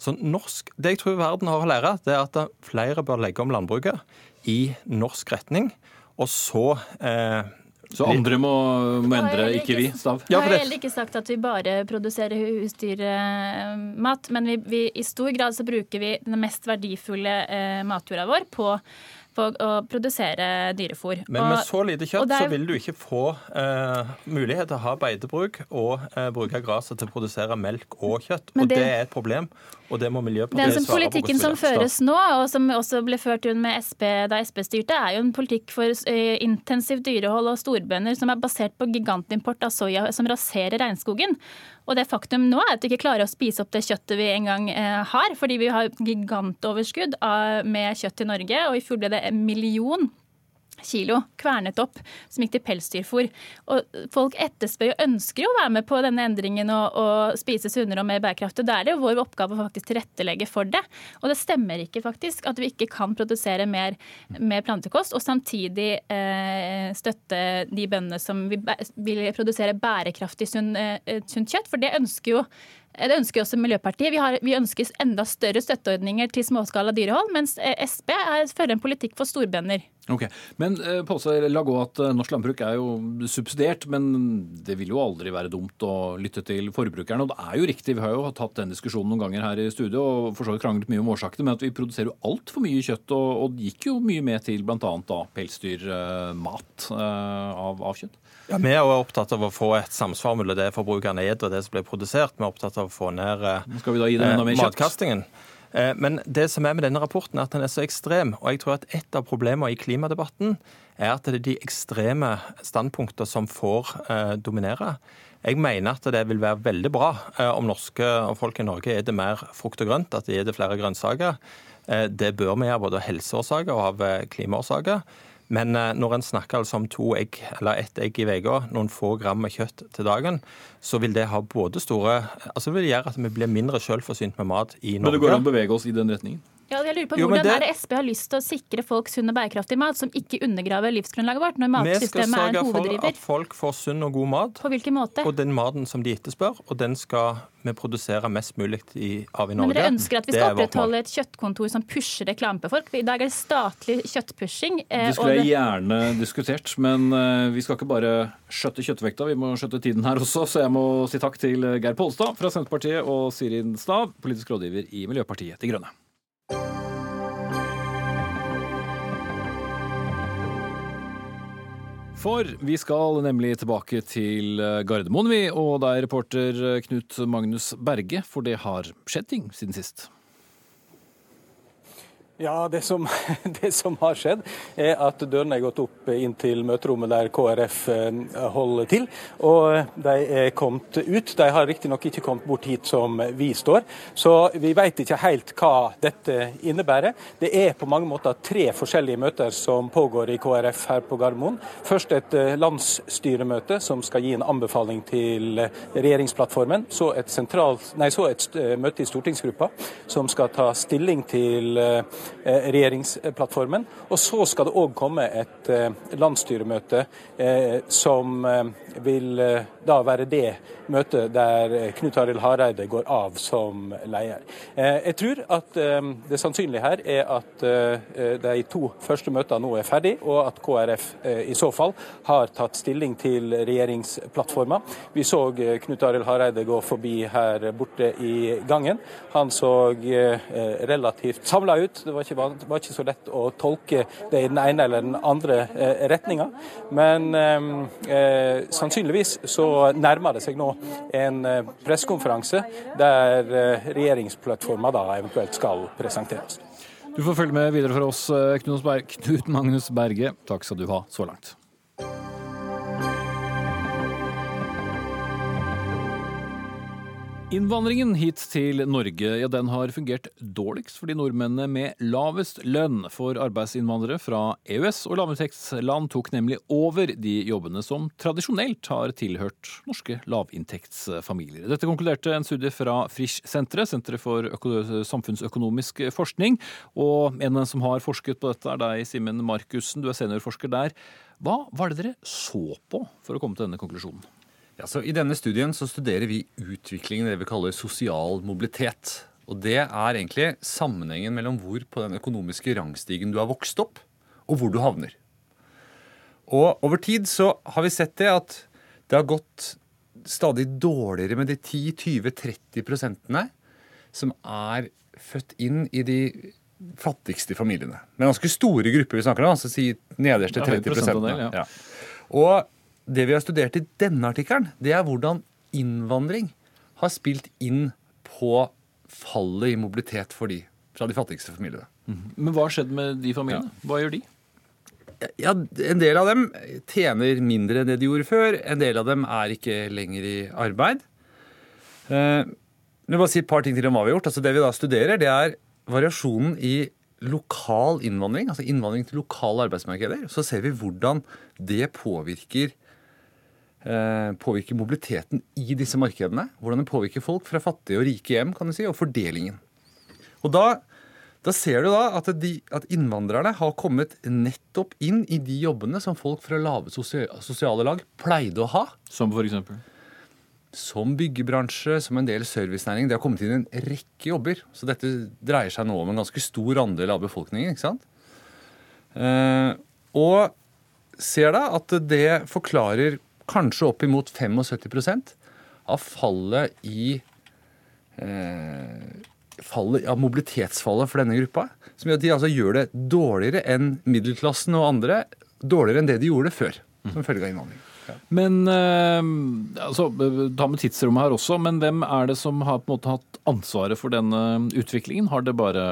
Så norsk, Det jeg tror verden har å lære, det er at flere bør legge om landbruket i norsk retning. Og så eh, så andre må, må endre, ikke vi? Stav? Jeg har heller ikke sagt at vi bare produserer husdyrmat, men vi, vi, i stor grad så bruker vi den mest verdifulle eh, matjorda vår på på å produsere dyrefôr. Men med så lite kjøtt er... så vil du ikke få eh, mulighet til å ha beitebruk og eh, bruke gresset til å produsere melk og kjøtt. Det... Og det er et problem, og det må Miljøpartiet svare på. Politikken som føres nå, og som også ble ført med SP da SP styrte, er jo en politikk for uh, intensivt dyrehold og storbønder som er basert på gigantimport av soya som raserer regnskogen. Og det faktum nå er at vi ikke klarer å spise opp det kjøttet vi en gang uh, har, fordi vi har gigantoverskudd med kjøtt i Norge, og i fjor ble det en million kilo kvernet opp som gikk til pelsdyrfôr. Og folk etterspør og ønsker jo å være med på denne endringen og, og spise sunnere og mer bærekraftig. Da er det jo vår oppgave å faktisk tilrettelegge for det. Og det stemmer ikke faktisk at vi ikke kan produsere mer, mer plantekost og samtidig eh, støtte de bøndene som vil, vil produsere bærekraftig sunt eh, sunt kjøtt. For det ønsker jo Det ønsker også Miljøpartiet. Vi, har, vi ønsker enda større støtteordninger til småskala dyrehold, mens eh, Sp er, fører en politikk for storbønder. Ok, Men eh, la gå at eh, norsk landbruk er jo subsidiert, men det vil jo aldri være dumt å lytte til forbrukerne. Og det er jo riktig, vi har jo tatt den diskusjonen noen ganger her i studio og for så vidt kranglet mye om årsakene, men at vi produserer jo altfor mye kjøtt, og, og gikk jo mye med til bl.a. pelsdyrmat av, av kjøtt. Ja, Vi er opptatt av å få et samsvar mellom det forbrukerne spiser og det som blir produsert. Vi er opptatt av å få ned eh, matkastingen. Eh, men det som er med denne rapporten, er at den er så ekstrem. Og jeg tror at et av problemene i klimadebatten er at det er de ekstreme standpunktene som får eh, dominere. Jeg mener at det vil være veldig bra eh, om norske og folk i Norge spiser mer frukt og grønt, at de spiser flere grønnsaker. Eh, det bør vi gjøre både av helseårsaker og av eh, klimaårsaker. Men eh, når en snakker altså om to egg, eller ett egg i uka, noen få gram med kjøtt til dagen, så vil det ha både store Altså vil det gjøre at vi blir mindre selvforsynt med mat i Norge. Men det går an å bevege oss i den retningen? Ja, jeg lurer på jo, Hvordan det... er det Sp har lyst til å sikre folk sunn og bærekraftig mat, som ikke undergraver livsgrunnlaget vårt, når matsystemet er en hoveddriver? Vi skal sørge for at folk får sunn og god mat. På hvilken måte? Og den maten som de etterspør, og den skal vi produsere mest mulig i, av i Norge. Men dere ønsker at vi skal opprettholde et kjøttkontor som pusher reklame på folk? I dag er det statlig kjøttpushing. Eh, det skulle jeg gjerne diskutert, men eh, vi skal ikke bare skjøtte kjøttvekta, vi må skjøtte tiden her også. Så jeg må si takk til Geir Polstad fra Senterpartiet og Sirin Stav, politisk rådgiver i Miljøpartiet De Grønne. For vi skal nemlig tilbake til eh, Gardermoen, vi, og det er reporter eh, Knut Magnus Berge, for det har skjedd ting siden sist. Ja, det som, [laughs] det som, har skjedd, er at dørene er gått opp inn til møterommet der KrF eh, holder til. Og de er kommet ut. De har riktignok ikke kommet bort hit som vi står. Så vi vet ikke helt hva dette innebærer. Det er på mange måter tre forskjellige møter som pågår i KrF her på Gardermoen. Først et eh, landsstyremøte som skal gi en anbefaling til regjeringsplattformen. Så et, sentralt, nei, så et eh, møte i stortingsgruppa som skal ta stilling til Eh, regjeringsplattformen. Og så skal det òg komme et eh, landsstyremøte eh, som vil da være det møtet der Knut Arild Hareide går av som leder. Jeg tror at det sannsynlige her er at de to første møtene nå er ferdig, og at KrF i så fall har tatt stilling til regjeringsplattforma. Vi så Knut Arild Hareide gå forbi her borte i gangen. Han så relativt samla ut. Det var ikke var ikke så lett å tolke det i den ene eller den andre eh, retninga. Men eh, eh, sannsynligvis så nærmer det seg nå en eh, pressekonferanse der eh, regjeringsplattforma da eventuelt skal presenteres. Du får følge med videre for oss, Knut Magnus Berge. Takk skal du ha så langt. Innvandringen hit til Norge ja, den har fungert dårligst for de nordmennene med lavest lønn. For arbeidsinnvandrere fra EØS- og lavinntektsland tok nemlig over de jobbene som tradisjonelt har tilhørt norske lavinntektsfamilier. Dette konkluderte en studie fra Frisch-senteret, Senteret for samfunnsøkonomisk forskning. Og en som har forsket på dette, er deg, Simen Markussen. Du er seniorforsker der. Hva var det dere så på for å komme til denne konklusjonen? Ja, så I denne studien så studerer vi utviklingen i det vi kaller sosial mobilitet. Og Det er egentlig sammenhengen mellom hvor på den økonomiske rangstigen du har vokst opp, og hvor du havner. Og Over tid så har vi sett det at det har gått stadig dårligere med de 10-20-30 prosentene som er født inn i de fattigste familiene. Men ganske store grupper vi snakker om, altså si nederste 30 prosentene. Ja. Og det vi har studert i denne artikkelen, det er hvordan innvandring har spilt inn på fallet i mobilitet for de fra de fattigste familiene. Mhm. Men hva har skjedd med de familiene? Hva gjør de? Ja, En del av dem tjener mindre enn det de gjorde før. En del av dem er ikke lenger i arbeid. Eh, jeg bare si et par ting til om hva vi har gjort. Altså Det vi da studerer, det er variasjonen i lokal innvandring, altså innvandring til lokale arbeidsmarkeder. Så ser vi hvordan det påvirker påvirker mobiliteten i disse markedene. Hvordan det påvirker folk fra fattige og rike hjem, kan du si, og fordelingen. Og da, da ser du da at, de, at, innvandrerne har kommet nettopp inn i de jobbene som folk fra lave sosiale lag pleide å ha. Som for eksempel? som byggebransje, som en del servicenæring. Det har kommet inn en rekke jobber. Så dette dreier seg nå om en ganske stor andel av befolkningen. ikke sant? Eh, og ser da at det forklarer kanskje oppimot 75% av fallet i eh, fallet, ja, mobilitetsfallet for denne gruppa. Som gjør at de altså gjør det dårligere enn middelklassen og andre. Dårligere enn det de gjorde før, som følge av innvandring. Ja. Men eh, altså, Ta med tidsrommet her også, men hvem er det som har på en måte hatt ansvaret for denne utviklingen? Har det bare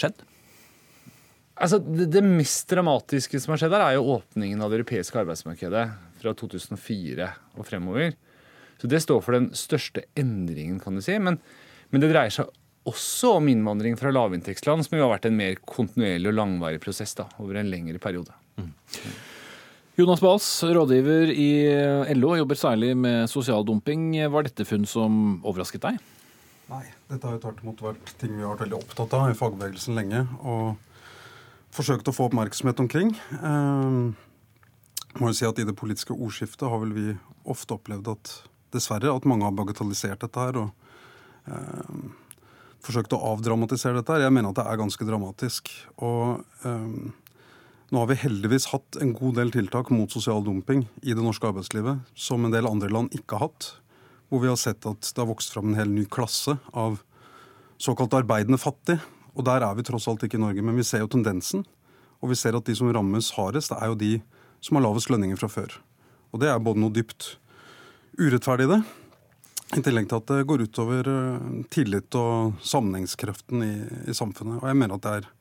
skjedd? Altså, det, det, mest dramatiske som har skjedd her, er jo åpningen av det europeiske arbeidsmarkedet fra 2004 og fremover. Så det står for den største endringen, kan du si. Men, men det dreier seg også om innvandring fra lavinntektsland, som jo har vært en mer kontinuerlig og langvarig prosess da, over en lengre periode. Mm. Jonas Bals, rådgiver i LO, jobber særlig med sosial dumping. Var dette funn som overrasket deg? Nei, dette har jo tvert imot vært ting vi har vært veldig opptatt av i fagbevegelsen lenge. og forsøkt å få oppmerksomhet omkring. Må jo si at I det politiske ordskiftet har vel vi ofte opplevd at dessverre at mange har bagatellisert dette her. og eh, forsøkt å avdramatisere dette. her. Jeg mener at det er ganske dramatisk. Og eh, nå har vi heldigvis hatt en god del tiltak mot sosial dumping i det norske arbeidslivet som en del andre land ikke har hatt. Hvor vi har sett at det har vokst fram en hel ny klasse av såkalt arbeidende fattig, og der er vi tross alt ikke i Norge, men vi ser jo tendensen. Og vi ser at de som rammes hardest, det er jo de som har lavest lønninger fra før. Og det er både noe dypt urettferdig i det, i tillegg til at det går utover eh, tillit og sammenhengskraften i, i samfunnet. Og jeg mener at det er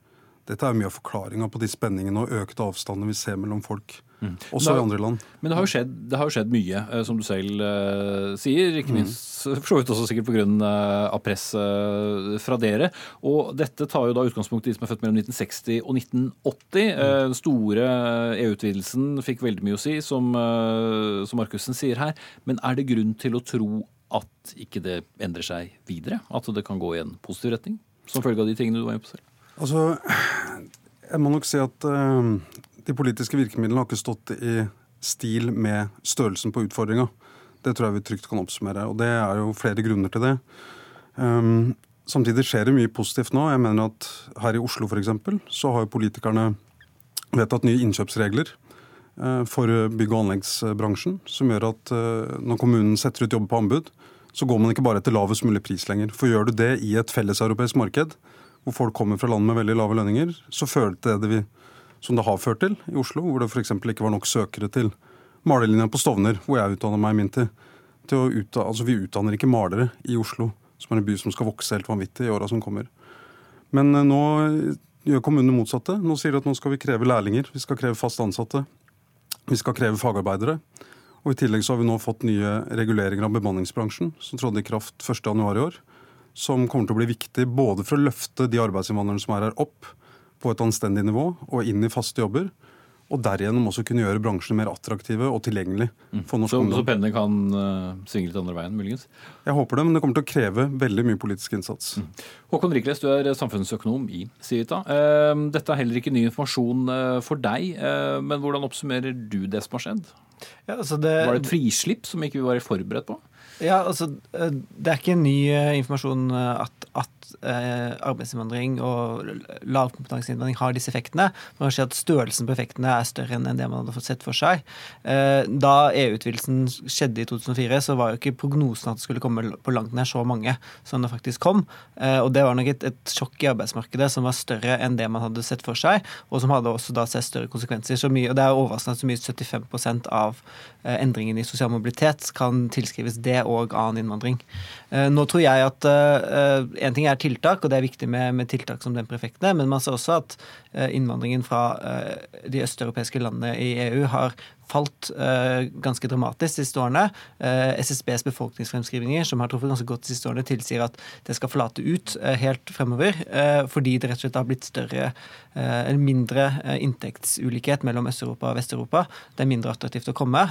dette er mye av forklaringa på de spenningene og økte avstandene vi ser mellom folk. Mm. Også i andre land. Men det har jo skjedd, har jo skjedd mye, eh, som du selv uh, sier. Ikke mm. minst for så vidt også sikkert pga. Uh, press uh, fra dere. Og dette tar jo da utgangspunkt i de som er født mellom 1960 og 1980. Mm. Uh, den store EU-utvidelsen fikk veldig mye å si, som, som Markussen sier her. Men er det grunn til å tro at ikke det endrer seg videre? At det kan gå i en positiv retning? Som følge av de tingene du var inne på selv? Altså, jeg må nok si at uh, de politiske virkemidlene har ikke stått i stil med størrelsen på utfordringa. Det tror jeg vi trygt kan oppsummere. Og det er jo flere grunner til det. Um, samtidig skjer det mye positivt nå. Jeg mener at her i Oslo f.eks. så har jo politikerne vedtatt nye innkjøpsregler uh, for bygg- og anleggsbransjen, som gjør at uh, når kommunen setter ut jobb på anbud, så går man ikke bare etter lavest mulig pris lenger. For gjør du det i et felleseuropeisk marked, hvor folk kommer fra land med veldig lave lønninger, så føler det det vi, som det har ført til i Oslo, hvor det f.eks. ikke var nok søkere til malerlinja på Stovner, hvor jeg utdanner meg min tid. Til utdanne, altså Vi utdanner ikke malere i Oslo, som er en by som skal vokse helt vanvittig i åra som kommer. Men eh, nå gjør kommunene det motsatte. Nå sier de at nå skal vi kreve lærlinger, vi skal kreve fast ansatte. Vi skal kreve fagarbeidere. Og I tillegg så har vi nå fått nye reguleringer av bemanningsbransjen, som trådte i kraft 1.1 i år som kommer til å bli viktig både for å løfte de arbeidsinnvandrerne som er her, opp på et anstendig nivå og inn i faste jobber. Og derigjennom også kunne gjøre bransjene mer attraktive og tilgjengelig mm. for norsk ungdom. Så, så pennene kan uh, svinge litt andre veien, muligens? Jeg håper det, men det kommer til å kreve veldig mye politisk innsats. Mm. Håkon Rikles, du er samfunnsøkonom i Civita. Uh, dette er heller ikke ny informasjon uh, for deg, men hvordan oppsummerer du det som har skjedd? Ja, altså det... Var det et frislipp som ikke vi var forberedt på? Ja, altså, Det er ikke ny informasjon at, at eh, arbeidsinnvandring og lavkompetanseinnvandring har disse effektene. Man kan si at Størrelsen på effektene er større enn det man hadde fått sett for seg. Eh, da EU-utvidelsen skjedde i 2004, så var jo ikke prognosen at det skulle komme på langt nær så mange som det faktisk kom. Eh, og Det var nok et, et, sjokk i arbeidsmarkedet som var større enn det man hadde sett for seg, og som hadde også da sett større konsekvenser. Mye, og Det er overraskende at så mye 75 av eh, endringen i sosial mobilitet kan tilskrives det og annen innvandring. Eh, nå tror jeg at uh, en ting er tiltak, og det er viktig med, med tiltak som den prefekten, men man ser også at uh, innvandringen fra uh, de østeuropeiske landene i EU har falt uh, ganske dramatisk de siste årene. SSBs befolkningsfremskrivninger, som har truffet ganske godt de siste årene, tilsier at det skal forlate ut helt fremover, fordi det rett og slett har blitt større eller mindre inntektsulikhet mellom Øst-Europa og Vest-Europa. Det er mindre attraktivt å komme.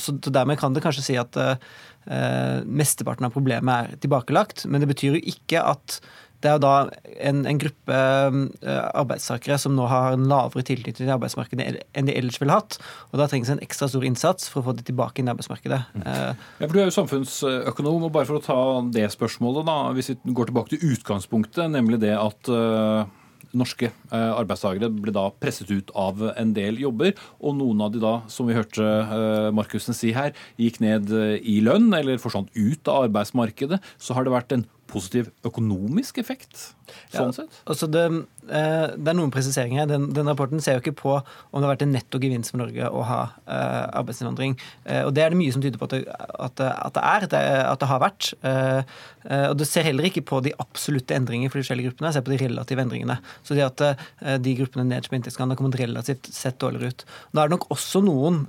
så Dermed kan det kanskje si at mesteparten av problemet er tilbakelagt, men det betyr jo ikke at det er jo da en, en gruppe eh, arbeidstakere som nå har en lavere tilknytning til arbeidsmarkedet enn de ellers ville hatt. Og da trengs en ekstra stor innsats for å få de tilbake inn i arbeidsmarkedet. Ja, for Du er jo samfunnsøkonom, og bare for å ta det spørsmålet, da, hvis vi går tilbake til utgangspunktet, nemlig det at uh, norske uh, arbeidstakere ble da presset ut av en del jobber, og noen av de da, som vi hørte uh, Markussen si her, gikk ned i lønn eller forsvant ut av arbeidsmarkedet, så har det vært en positiv økonomisk effekt? sånn sett? Altså det, eh, det, er noen presiseringer. Den, den, rapporten ser jo ikke på om det har vært en netto gevinst for Norge å ha eh, arbeidsinnvandring. Eh, og Det er det mye som tyder på at det, at, at det er, at det har vært. Og Det ser heller ikke på de absolutte endringene for de forskjellige gruppene, ser på de relative endringene. Så det at de gruppene nederst på inntektsskalaen har kommet relativt sett dårligere ut. Da er det nok også noen,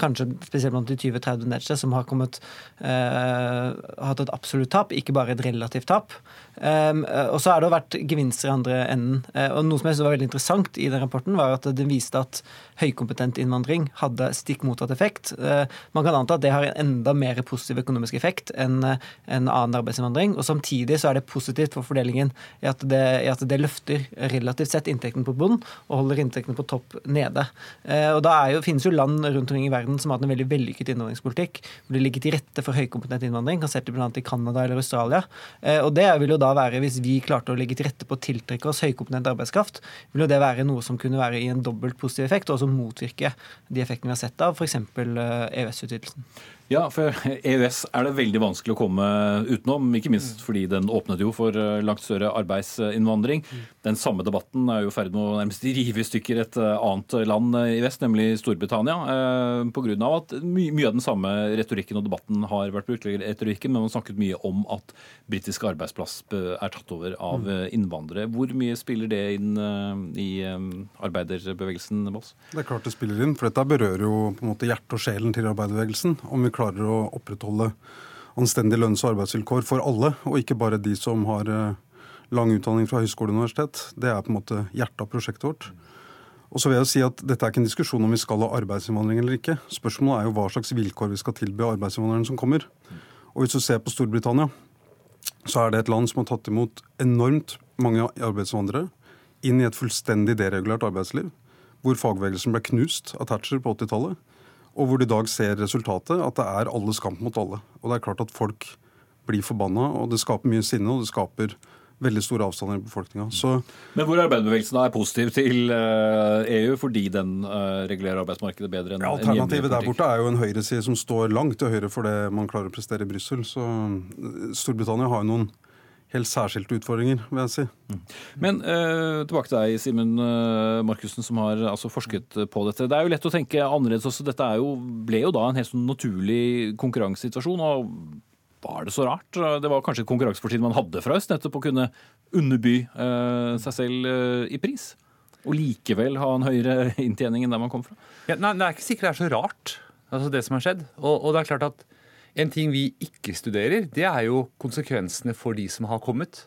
kanskje spesielt blant de 20-30 nederste, som har kommet, hatt et absolutt tap, ikke bare et relativt tap. Og så har det vært gevinster i andre enden. Eh, og Noe som jeg synes var veldig interessant i den rapporten, var at den viste at høykompetent innvandring hadde stikk motsatt effekt. Eh, man kan anta at det har en enda mer positiv økonomisk effekt enn en annen arbeidsinnvandring. Og samtidig så er det positivt for fordelingen i at det, i at det løfter relativt sett inntekten på bunn og holder inntektene på topp nede. Eh, og da jo, finnes jo land rundt omkring i verden som har hatt en veldig vellykket innvandringspolitikk, hvor det ligger til rette for høykompetent innvandring. Kan se til bl.a. i Canada eller Australia. Og det vil jo da være hvis vi klarte å legge til rette på å tiltrekke oss høykompetent arbeidskraft, vil det være noe som kunne være i en dobbelt positiv effekt, og også motvirke de effektene vi har sett av f.eks. EØS-utvidelsen. Eh, ja, for EØS er det veldig vanskelig å komme utenom. Ikke minst fordi den åpnet jo for eh, langt større arbeidsinnvandring. Den samme debatten er jo i ferd med å nærmest rive i stykker et eh, annet land i vest, nemlig Storbritannia. Pga. at mye av den samme retorikken og debatten har vært brukt, retorikken, men man snakket mye om at britisk arbeidsplass er tatt over av mm. innvandrere. Hvor mye spiller det inn i arbeiderbevegelsen, Boss? Det er klart det spiller inn, for dette berører jo på en måte hjertet og sjelen til arbeiderbevegelsen. Om vi klarer å opprettholde anstendige lønns- og arbeidsvilkår for alle, og ikke bare de som har eh, lang utdanning fra høyskole og universitet. Det er på en måte hjertet av prosjektet vårt. Og så vil jeg si at Dette er ikke en diskusjon om vi skal ha arbeidsinnvandring eller ikke. Spørsmålet er jo hva slags vilkår vi skal tilby arbeidsinnvandrerne som kommer. Og Hvis du ser på Storbritannia, så er det et land som har tatt imot enormt mange arbeidsinnvandrere inn i et fullstendig deregulert arbeidsliv, hvor fagbevegelsen ble knust av Thatcher på 80-tallet og hvor du i dag ser resultatet, at det er alles kamp mot alle. Og det er klart at folk blir forbanna, og det skaper mye sinne, og det skaper veldig store avstander i befolkninga. Men hvor arbeiderbevegelsen er positiv til EU eh, e fordi den eh, regulerer arbeidsmarkedet bedre enn ja, Alternativet der borte er jo en høyreside som står langt til høyre for det man klarer å prestere i Brussel. Så eh, Storbritannia har jo noen helt særskilte utfordringer, vil jeg si. Mm. Men eh, tilbake til deg, Simen uh, Markussen, som har altså, forsket på dette. Det er jo lett å tenke annerledes også. Dette jo, ble jo da en helt sånn naturlig konkurransesituasjon. og var det så rart? Det var kanskje et konkurransefortrinn man hadde fra øst, nettopp å kunne underby eh, seg selv eh, i pris? Og likevel ha en høyere inntjening enn der man kom fra? Ja, nei, Det er ikke sikkert det er så rart, altså det som har skjedd. Og, og det er klart at en ting vi ikke studerer, det er jo konsekvensene for de som har kommet.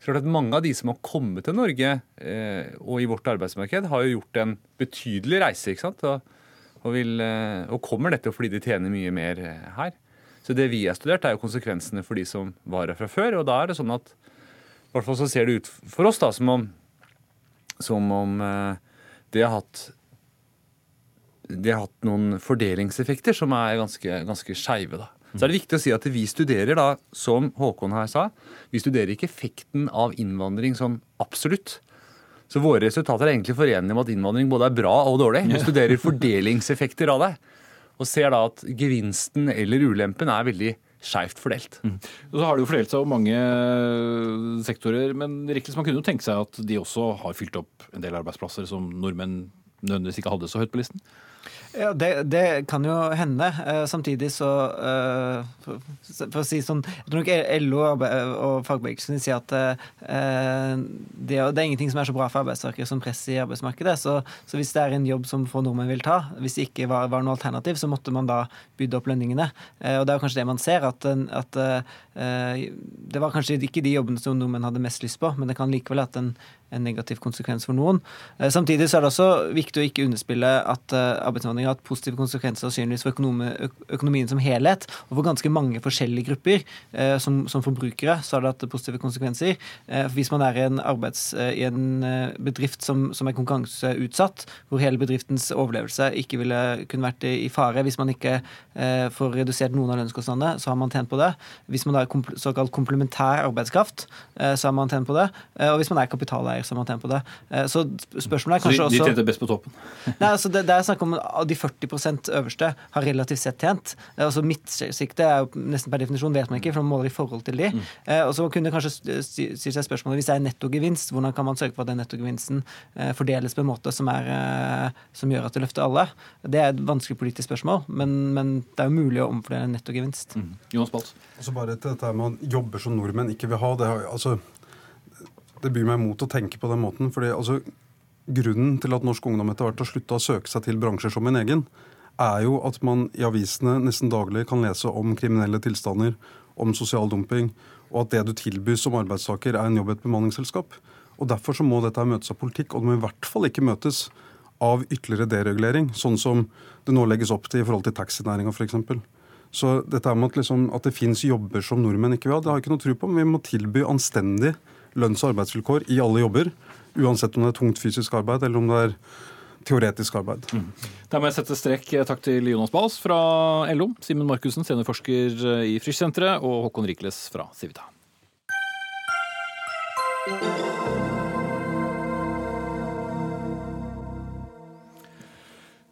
Så at Mange av de som har kommet til Norge eh, og i vårt arbeidsmarked, har jo gjort en betydelig reise. ikke sant? Og, og, vil, eh, og kommer nettopp fordi de tjener mye mer eh, her. Så det vi har studert, er jo konsekvensene for de som var her fra før. Og da er det sånn at i hvert fall så ser det ut for oss da som om, som om eh, det har hatt de har hatt noen fordelingseffekter som er ganske, ganske skeive. Så er det viktig å si at vi studerer da, som Håkon her sa, vi studerer ikke effekten av innvandring som absolutt. Så våre resultater er egentlig forenlige med at innvandring både er bra og dårlig. Vi studerer fordelingseffekter av det. Og ser da at gevinsten eller ulempen er veldig skeivt fordelt. Mm. Så har det jo fordelt seg over mange sektorer, men riktig, man kunne jo tenke seg at de også har fylt opp en del arbeidsplasser som nordmenn nødvendigvis ikke hadde så høyt på listen? Ja, det, det, kan jo hende. Eh, samtidig så eh, for, å si sånn Jeg tror nok LO og fagbevegelsen sier at eh, det, det, er ingenting som er så bra for arbeidstakere som press i arbeidsmarkedet. Så, så, hvis det er en jobb som få nordmenn vil ta, hvis det ikke var, var noe alternativ, så måtte man da bydde opp lønningene. Og det er kanskje det man ser, at, at det var kanskje ikke de jobbene som nordmenn hadde mest lyst på, men det kan likevel at en en negativ konsekvens for noen. Eh, samtidig så er det også viktig å ikke underspille at eh, arbeidsinnvandring har hatt positive konsekvenser sannsynligvis for økonomien som helhet, og for ganske mange forskjellige grupper. Eh, som, som, forbrukere så har det hatt positive konsekvenser. Hvis man er i en, arbeids, i en bedrift som, som, er konkurranseutsatt, hvor hele bedriftens overlevelse ikke ville kunne vært i, fare hvis man ikke får redusert noen av lønnskostnadene, så har man tjent på det. Hvis man er såkalt komplementær arbeidskraft, så har man tjent på det. Og hvis man er kapitaleier, så man på det. Så spørsmålet er kanskje også De tjente best på toppen? [laughs] Nei, altså det, det, er snakk om at de 40% øverste har relativt sett tjent. Altså Midtsiktet er jo nesten per definisjon vet man ikke, for man måler i forhold til de. Mm. Eh, og så kunne kanskje si seg spørsmålet hvis det er nettogevinst, hvordan kan man sørge for at den nettogevinsten eh, fordeles på en måte som, er, eh, som gjør at det løfter alle? Det er et vanskelig politisk spørsmål, men, men det er jo mulig å omfordele nettogevinst. Mm. Jonas Balt. Altså bare til dette med at jobber som nordmenn ikke vil ha. Det, altså, det byr meg imot å tenke på den måten. fordi altså, Grunnen til at norsk ungdom etter hvert har slutta å søke seg til bransjer som en egen, er jo at man i avisene nesten daglig kan lese om kriminelle tilstander, om sosial dumping, og at det du tilbys som arbeidstaker, er en jobb i et bemanningsselskap. Og Derfor så må dette møtes av politikk, og det må i hvert fall ikke møtes av ytterligere deregulering, sånn som det nå legges opp til i forhold til taxinæringa f.eks. Så dette med at, liksom, at det fins jobber som nordmenn ikke vil ha, det har jeg ikke noe tro på. Men vi må tilby anstendig lønns- og arbeidsvilkår i alle jobber. Uansett om det er tungt fysisk arbeid eller om det er teoretisk arbeid. Mm. Da må jeg sette strek. Takk til Jonas Bals fra LO, Simen Markussen, seniorforsker i Frischsenteret, og Håkon Rikles fra Civita.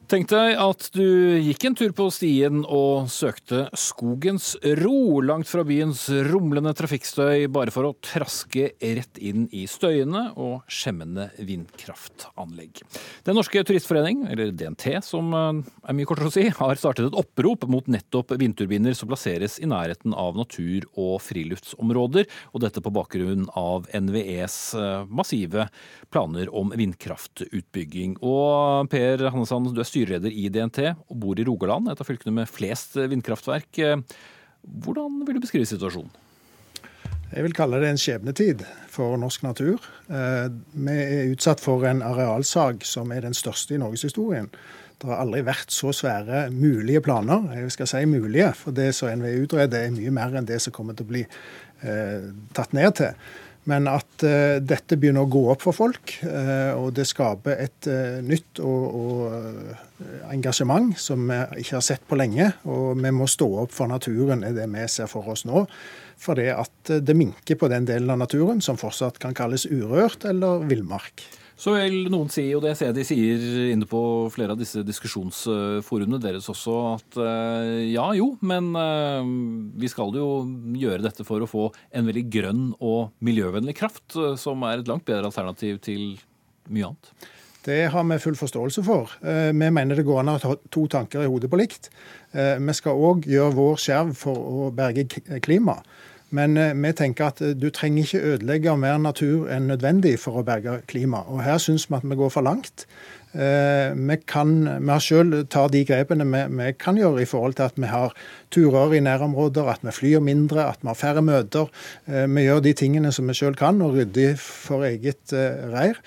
Tenk deg at du gikk en tur på stien og søkte skogens ro langt fra byens rumlende trafikkstøy, bare for å traske rett inn i støyende og skjemmende vindkraftanlegg. Den norske turistforening, eller DNT som eh, er mye kortere å si, har startet et opprop mot nettopp vindturbiner som plasseres i nærheten av natur- og friluftsområder, og dette på bakgrunn av NVEs eh, massive planer om vindkraftutbygging. Og Per Hannesand, du er styreleder i DNT og bor i Rogaland, et av fylkene med flest vindkraftverk. Hvordan vil du beskrive situasjonen? Jeg vil kalle det en skjebnetid for norsk natur. Eh, vi er utsatt for en arealsag som er den største i norgeshistorien. Det har aldri vært så svære mulige planer. Jeg skal si mulige, for det som NVE utreder er mye mer enn det som kommer til å bli eh, tatt ned til. Men at uh, dette begynner å gå opp for folk, uh, og det skaper et uh, nytt og, og engasjement som vi ikke har sett på lenge. Og vi må stå opp for naturen, er det vi ser for oss nå. For det at det minker på den delen av naturen som fortsatt kan kalles urørt eller villmark. Så vil noen si, og det ser jeg de sier inne på flere av disse diskusjonsforumene deres også, at eh, ja jo, men eh, vi skal jo gjøre dette for å få en veldig grønn og miljøvennlig kraft, eh, som er et langt bedre alternativ til mye annet. Det har vi full forståelse for. Vi mener det går an å ha to tanker i hodet på likt. Vi skal òg gjøre vår skjerv for å berge klimaet. Men eh, vi tenker at eh, du trenger ikke ødelegge mer natur enn nødvendig for å berge klimaet. Og her syns vi at vi går for langt. Eh, vi, kan, vi har selv tar de grepene vi, vi, kan gjøre i forhold til at vi har turer i nærområder, at vi flyr mindre, at vi har færre møter. Vi gjør de tingene som vi selv kan, og rydder for eget reir.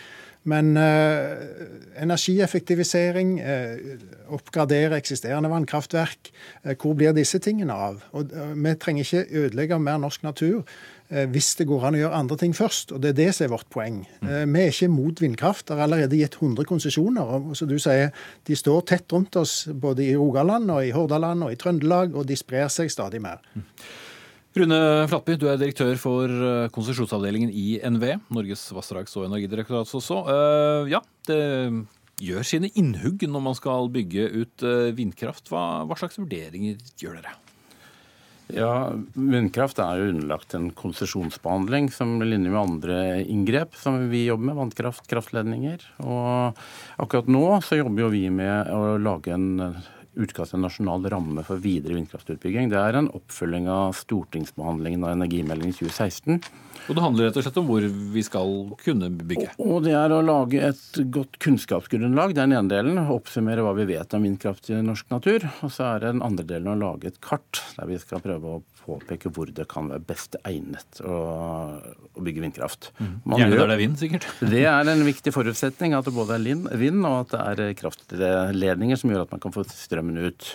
Men eh, energieffektivisering, eh, oppgradere eksisterende vannkraftverk, eh, hvor blir disse tingene av? Og, eh, vi trenger ikke ødelegge mer norsk natur eh, hvis det går an å gjøre andre ting først. og Det er det som er vårt poeng. Mm. Eh, vi er ikke mot vindkraft. Det er allerede gitt 100 konsesjoner. og som du sier, De står tett rundt oss både i Rogaland og i Hordaland og i Trøndelag, og de sprer seg stadig mer. Mm. Rune Flatby, du er direktør for eh, konsesjonsavdelingen i NVE, Norges vassdrags- og energidirektorat også. Uh, ja, det gjør sine innhugg når man skal bygge ut uh, vindkraft. Hva, hva, slags vurderinger gjør dere? Ja, Vindkraft er jo underlagt en konsesjonsbehandling som ligner med andre inngrep som vi jobber med, vannkraft, kraftledninger. Og akkurat nå så jobber jo vi med å lage en utkast til en nasjonal ramme for videre vindkraftutbygging. Det er en oppfølging av stortingsbehandlingen av energimeldingen 2016. Og Det handler rett og slett om hvor vi skal kunne bygge? Og Det er å lage et godt kunnskapsgrunnlag, det er den ene delen. Oppsummere hva vi vet om vindkraft i norsk natur. Og så er det den andre delen å lage et kart der vi skal prøve å påpeke hvor det kan være best egnet å, å bygge vindkraft. Man Gjerne der det er vind, sikkert. [laughs] Det er en viktig forutsetning at det både er vind og at det er kraftledninger som gjør at man kan få strømmen ut.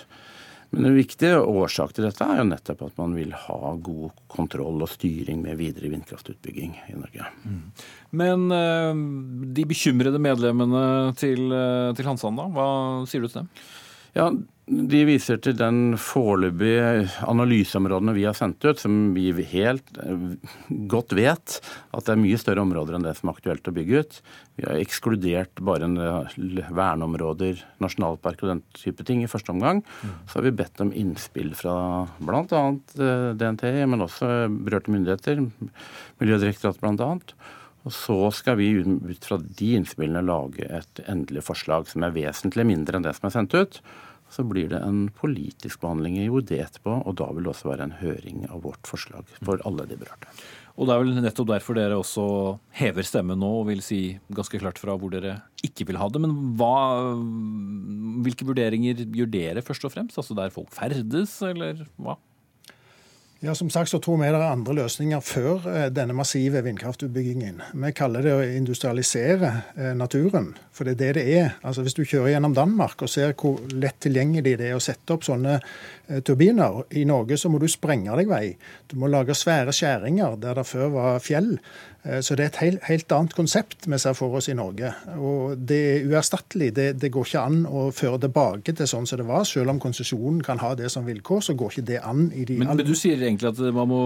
Men en viktig årsak til dette er jo nettopp at man vil ha god kontroll og styring med videre vindkraftutbygging i Norge. Mm. Men de bekymrede medlemmene til, til Hansan, da, hva sier du til dem? Ja, De viser til den foreløpige analyseområdene vi har sendt ut, som vi helt godt vet at det er mye større områder enn det som er aktuelt å bygge ut. Vi har ekskludert bare verneområder, nasjonalpark og den type ting i første omgang. Så har vi bedt om innspill fra bl.a. DNT, men også berørte myndigheter, Miljødirektoratet bl.a. Og så skal vi ut fra de innspillene lage et endelig forslag som er vesentlig mindre enn det som er sendt ut. Så blir det en politisk behandling i OD etterpå, og da vil det også være en høring av vårt forslag for alle de berørte. Og det er vel nettopp derfor dere også hever stemmen nå og vil si ganske klart fra hvor dere ikke vil ha det. Men hva, hvilke vurderinger gjør dere først og fremst? Altså der folk ferdes, eller hva? Ja, Som sagt så tror vi det er andre løsninger før eh, denne massive vindkraftutbyggingen. Vi kaller det å industrialisere eh, naturen, for det er det det er. Altså Hvis du kjører gjennom Danmark og ser hvor lett tilgjengelig det er å sette opp sånne turbiner I Norge så må du sprenge deg vei. Du må lage svære skjæringer der det før var fjell. Så det er et helt, helt annet konsept vi ser for oss i Norge. Og det er uerstattelig. Det, det, går ikke an å føre tilbake til sånn som det var. Selv om konsesjonen kan ha det som vilkår, så går ikke det an i de men, men du sier egentlig at man må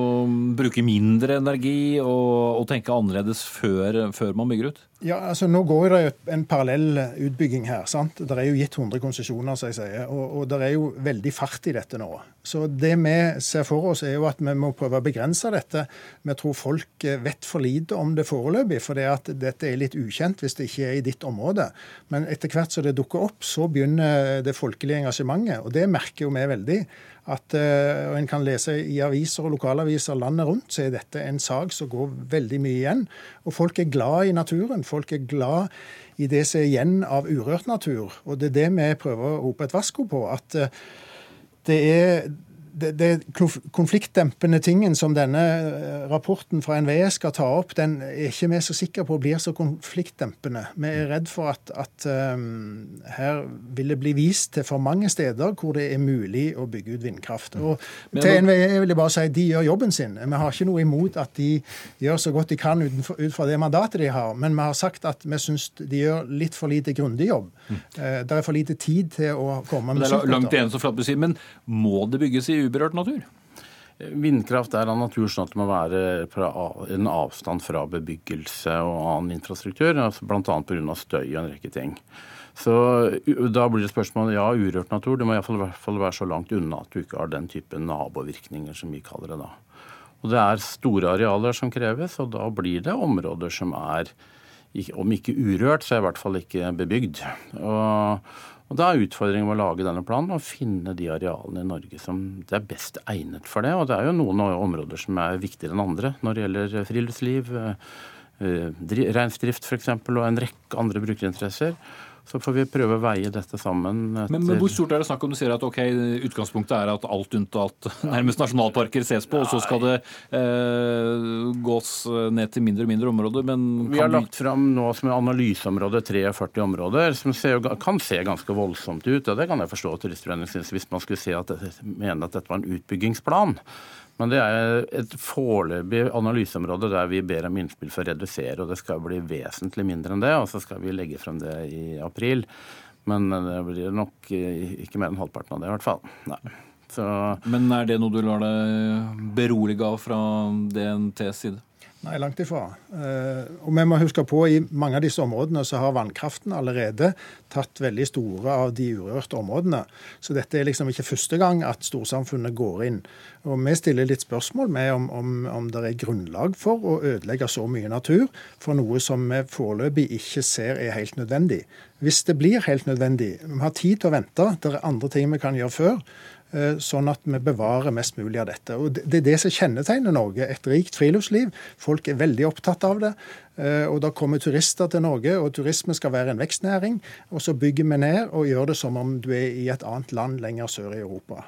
bruke mindre energi og, og tenke annerledes før, før, man bygger ut? Ja, altså Nå går det jo en parallell utbygging her. sant? Det er jo gitt 100 konsesjoner, som jeg sier, og, og det er jo veldig fart i dette nå. Så det vi ser for oss, er jo at vi må prøve å begrense dette. Vi tror folk vet for lite om det foreløpig, for det at dette er litt ukjent hvis det ikke er i ditt område. Men etter hvert som det dukker opp, så begynner det folkelige engasjementet. Og det merker jo vi veldig at uh, En kan lese i aviser og lokalaviser landet rundt, så er dette en sak som går veldig mye igjen. Og folk er glad i naturen. Folk er glad i det som er igjen av urørt natur. Og det er det vi prøver å rope et varsko på. At uh, det er det, det konfliktdempende tingen som denne eh, rapporten fra NVE skal ta opp, den er ikke vi så sikre på blir så konfliktdempende. Vi er redd for at, at um, her vil det bli vist til for mange steder hvor det er mulig å bygge ut vindkraft. Og Men, til NVE vil jeg bare si de gjør jobben sin. Vi har ikke noe imot at de gjør så godt de kan utenfor, ut fra det mandatet de har, men vi har sagt at vi syns de gjør litt for lite grundig jobb. Mm. Uh, det er for lite tid til å komme med er langt igjen, så flatt du sier, men må det bygges i uberørt natur? Vindkraft er av natur sånn at det må være en avstand fra bebyggelse og annen infrastruktur, altså bl.a. pga. støy og en rekke ting. Så Da blir det spørsmål ja, urørt natur. Det må i hvert fall være så langt unna at du ikke har den type nabovirkninger som vi kaller det da. Og Det er store arealer som kreves, og da blir det områder som er, om ikke urørt, så er i hvert fall ikke bebygd. Og og Da er utfordringen med å lage denne planen å finne de arealene i Norge som det er best egnet for det. Og det er jo noen områder som er viktigere enn andre når det gjelder friluftsliv, eh, eh, reinsdrift f.eks. og en rekke andre brukerinteresser. Så får vi prøve å veie dette sammen. Men, men, hvor stort er det snakk om? Du sier at ok, utgangspunktet er at alt unntatt nærmest nasjonalparker ses på, og så skal det eh, gås ned til mindre og mindre områder. Men vi har lagt fram nå som analyseområde 43 områder, som ser, kan se ganske voldsomt ut. og Det kan jeg forstå Turistforeningen syns, hvis man skulle se at, mene at dette var en utbyggingsplan. Men det er et foreløpig analyseområde der vi ber om innspill for å redusere, og det skal bli vesentlig mindre enn det. Og så skal vi legge frem det i april. Men det blir nok ikke mer enn halvparten av det, i hvert fall. Nei. Så... Men er det noe du lar deg berolige av fra DNTs side? Nei, langt ifra. Eh, og vi må huske på I mange av disse områdene så har vannkraften allerede tatt veldig store av de urørte områdene. Så dette er liksom ikke første gang at storsamfunnet går inn. Og Vi stiller litt spørsmål med om, om, om det er grunnlag for å ødelegge så mye natur for noe som vi foreløpig ikke ser er helt nødvendig. Hvis det blir helt nødvendig, vi har tid til å vente, det er andre ting vi kan gjøre før. Eh, sånn at vi bevarer mest mulig av dette. Og Det er det som kjennetegner Norge. Et rikt friluftsliv. Folk er veldig opptatt av det. Eh, og Da kommer turister til Norge, og turisme skal være en vekstnæring. Og så bygger vi ned og gjør det som om du er i et annet land lenger sør i Europa.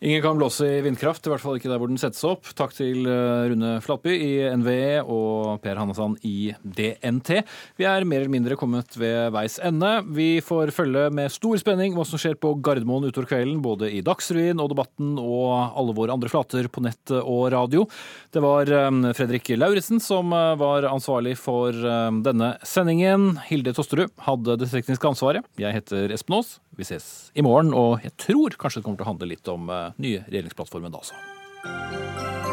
Ingen kan blåse i vindkraft, i hvert fall ikke der hvor den settes opp. Takk til eh, Rune Flatby i NVE og Per Hannesand i DNT. Vi er mer eller mindre kommet ved veis ende. Vi får følge med stor spenning hva som skjer på Gardermoen utover kvelden, både i Dagsrevyen og Debatten og alle våre andre flater på nett og radio. Det var eh, Fredrik Lauritzen som eh, var ansvarlig for denne sendingen. Hilde Tosterud hadde det tekniske ansvaret. Jeg heter Espen Aas. Vi ses i morgen, og jeg tror kanskje det kommer til å handle litt om nye regjeringsplattformen da også.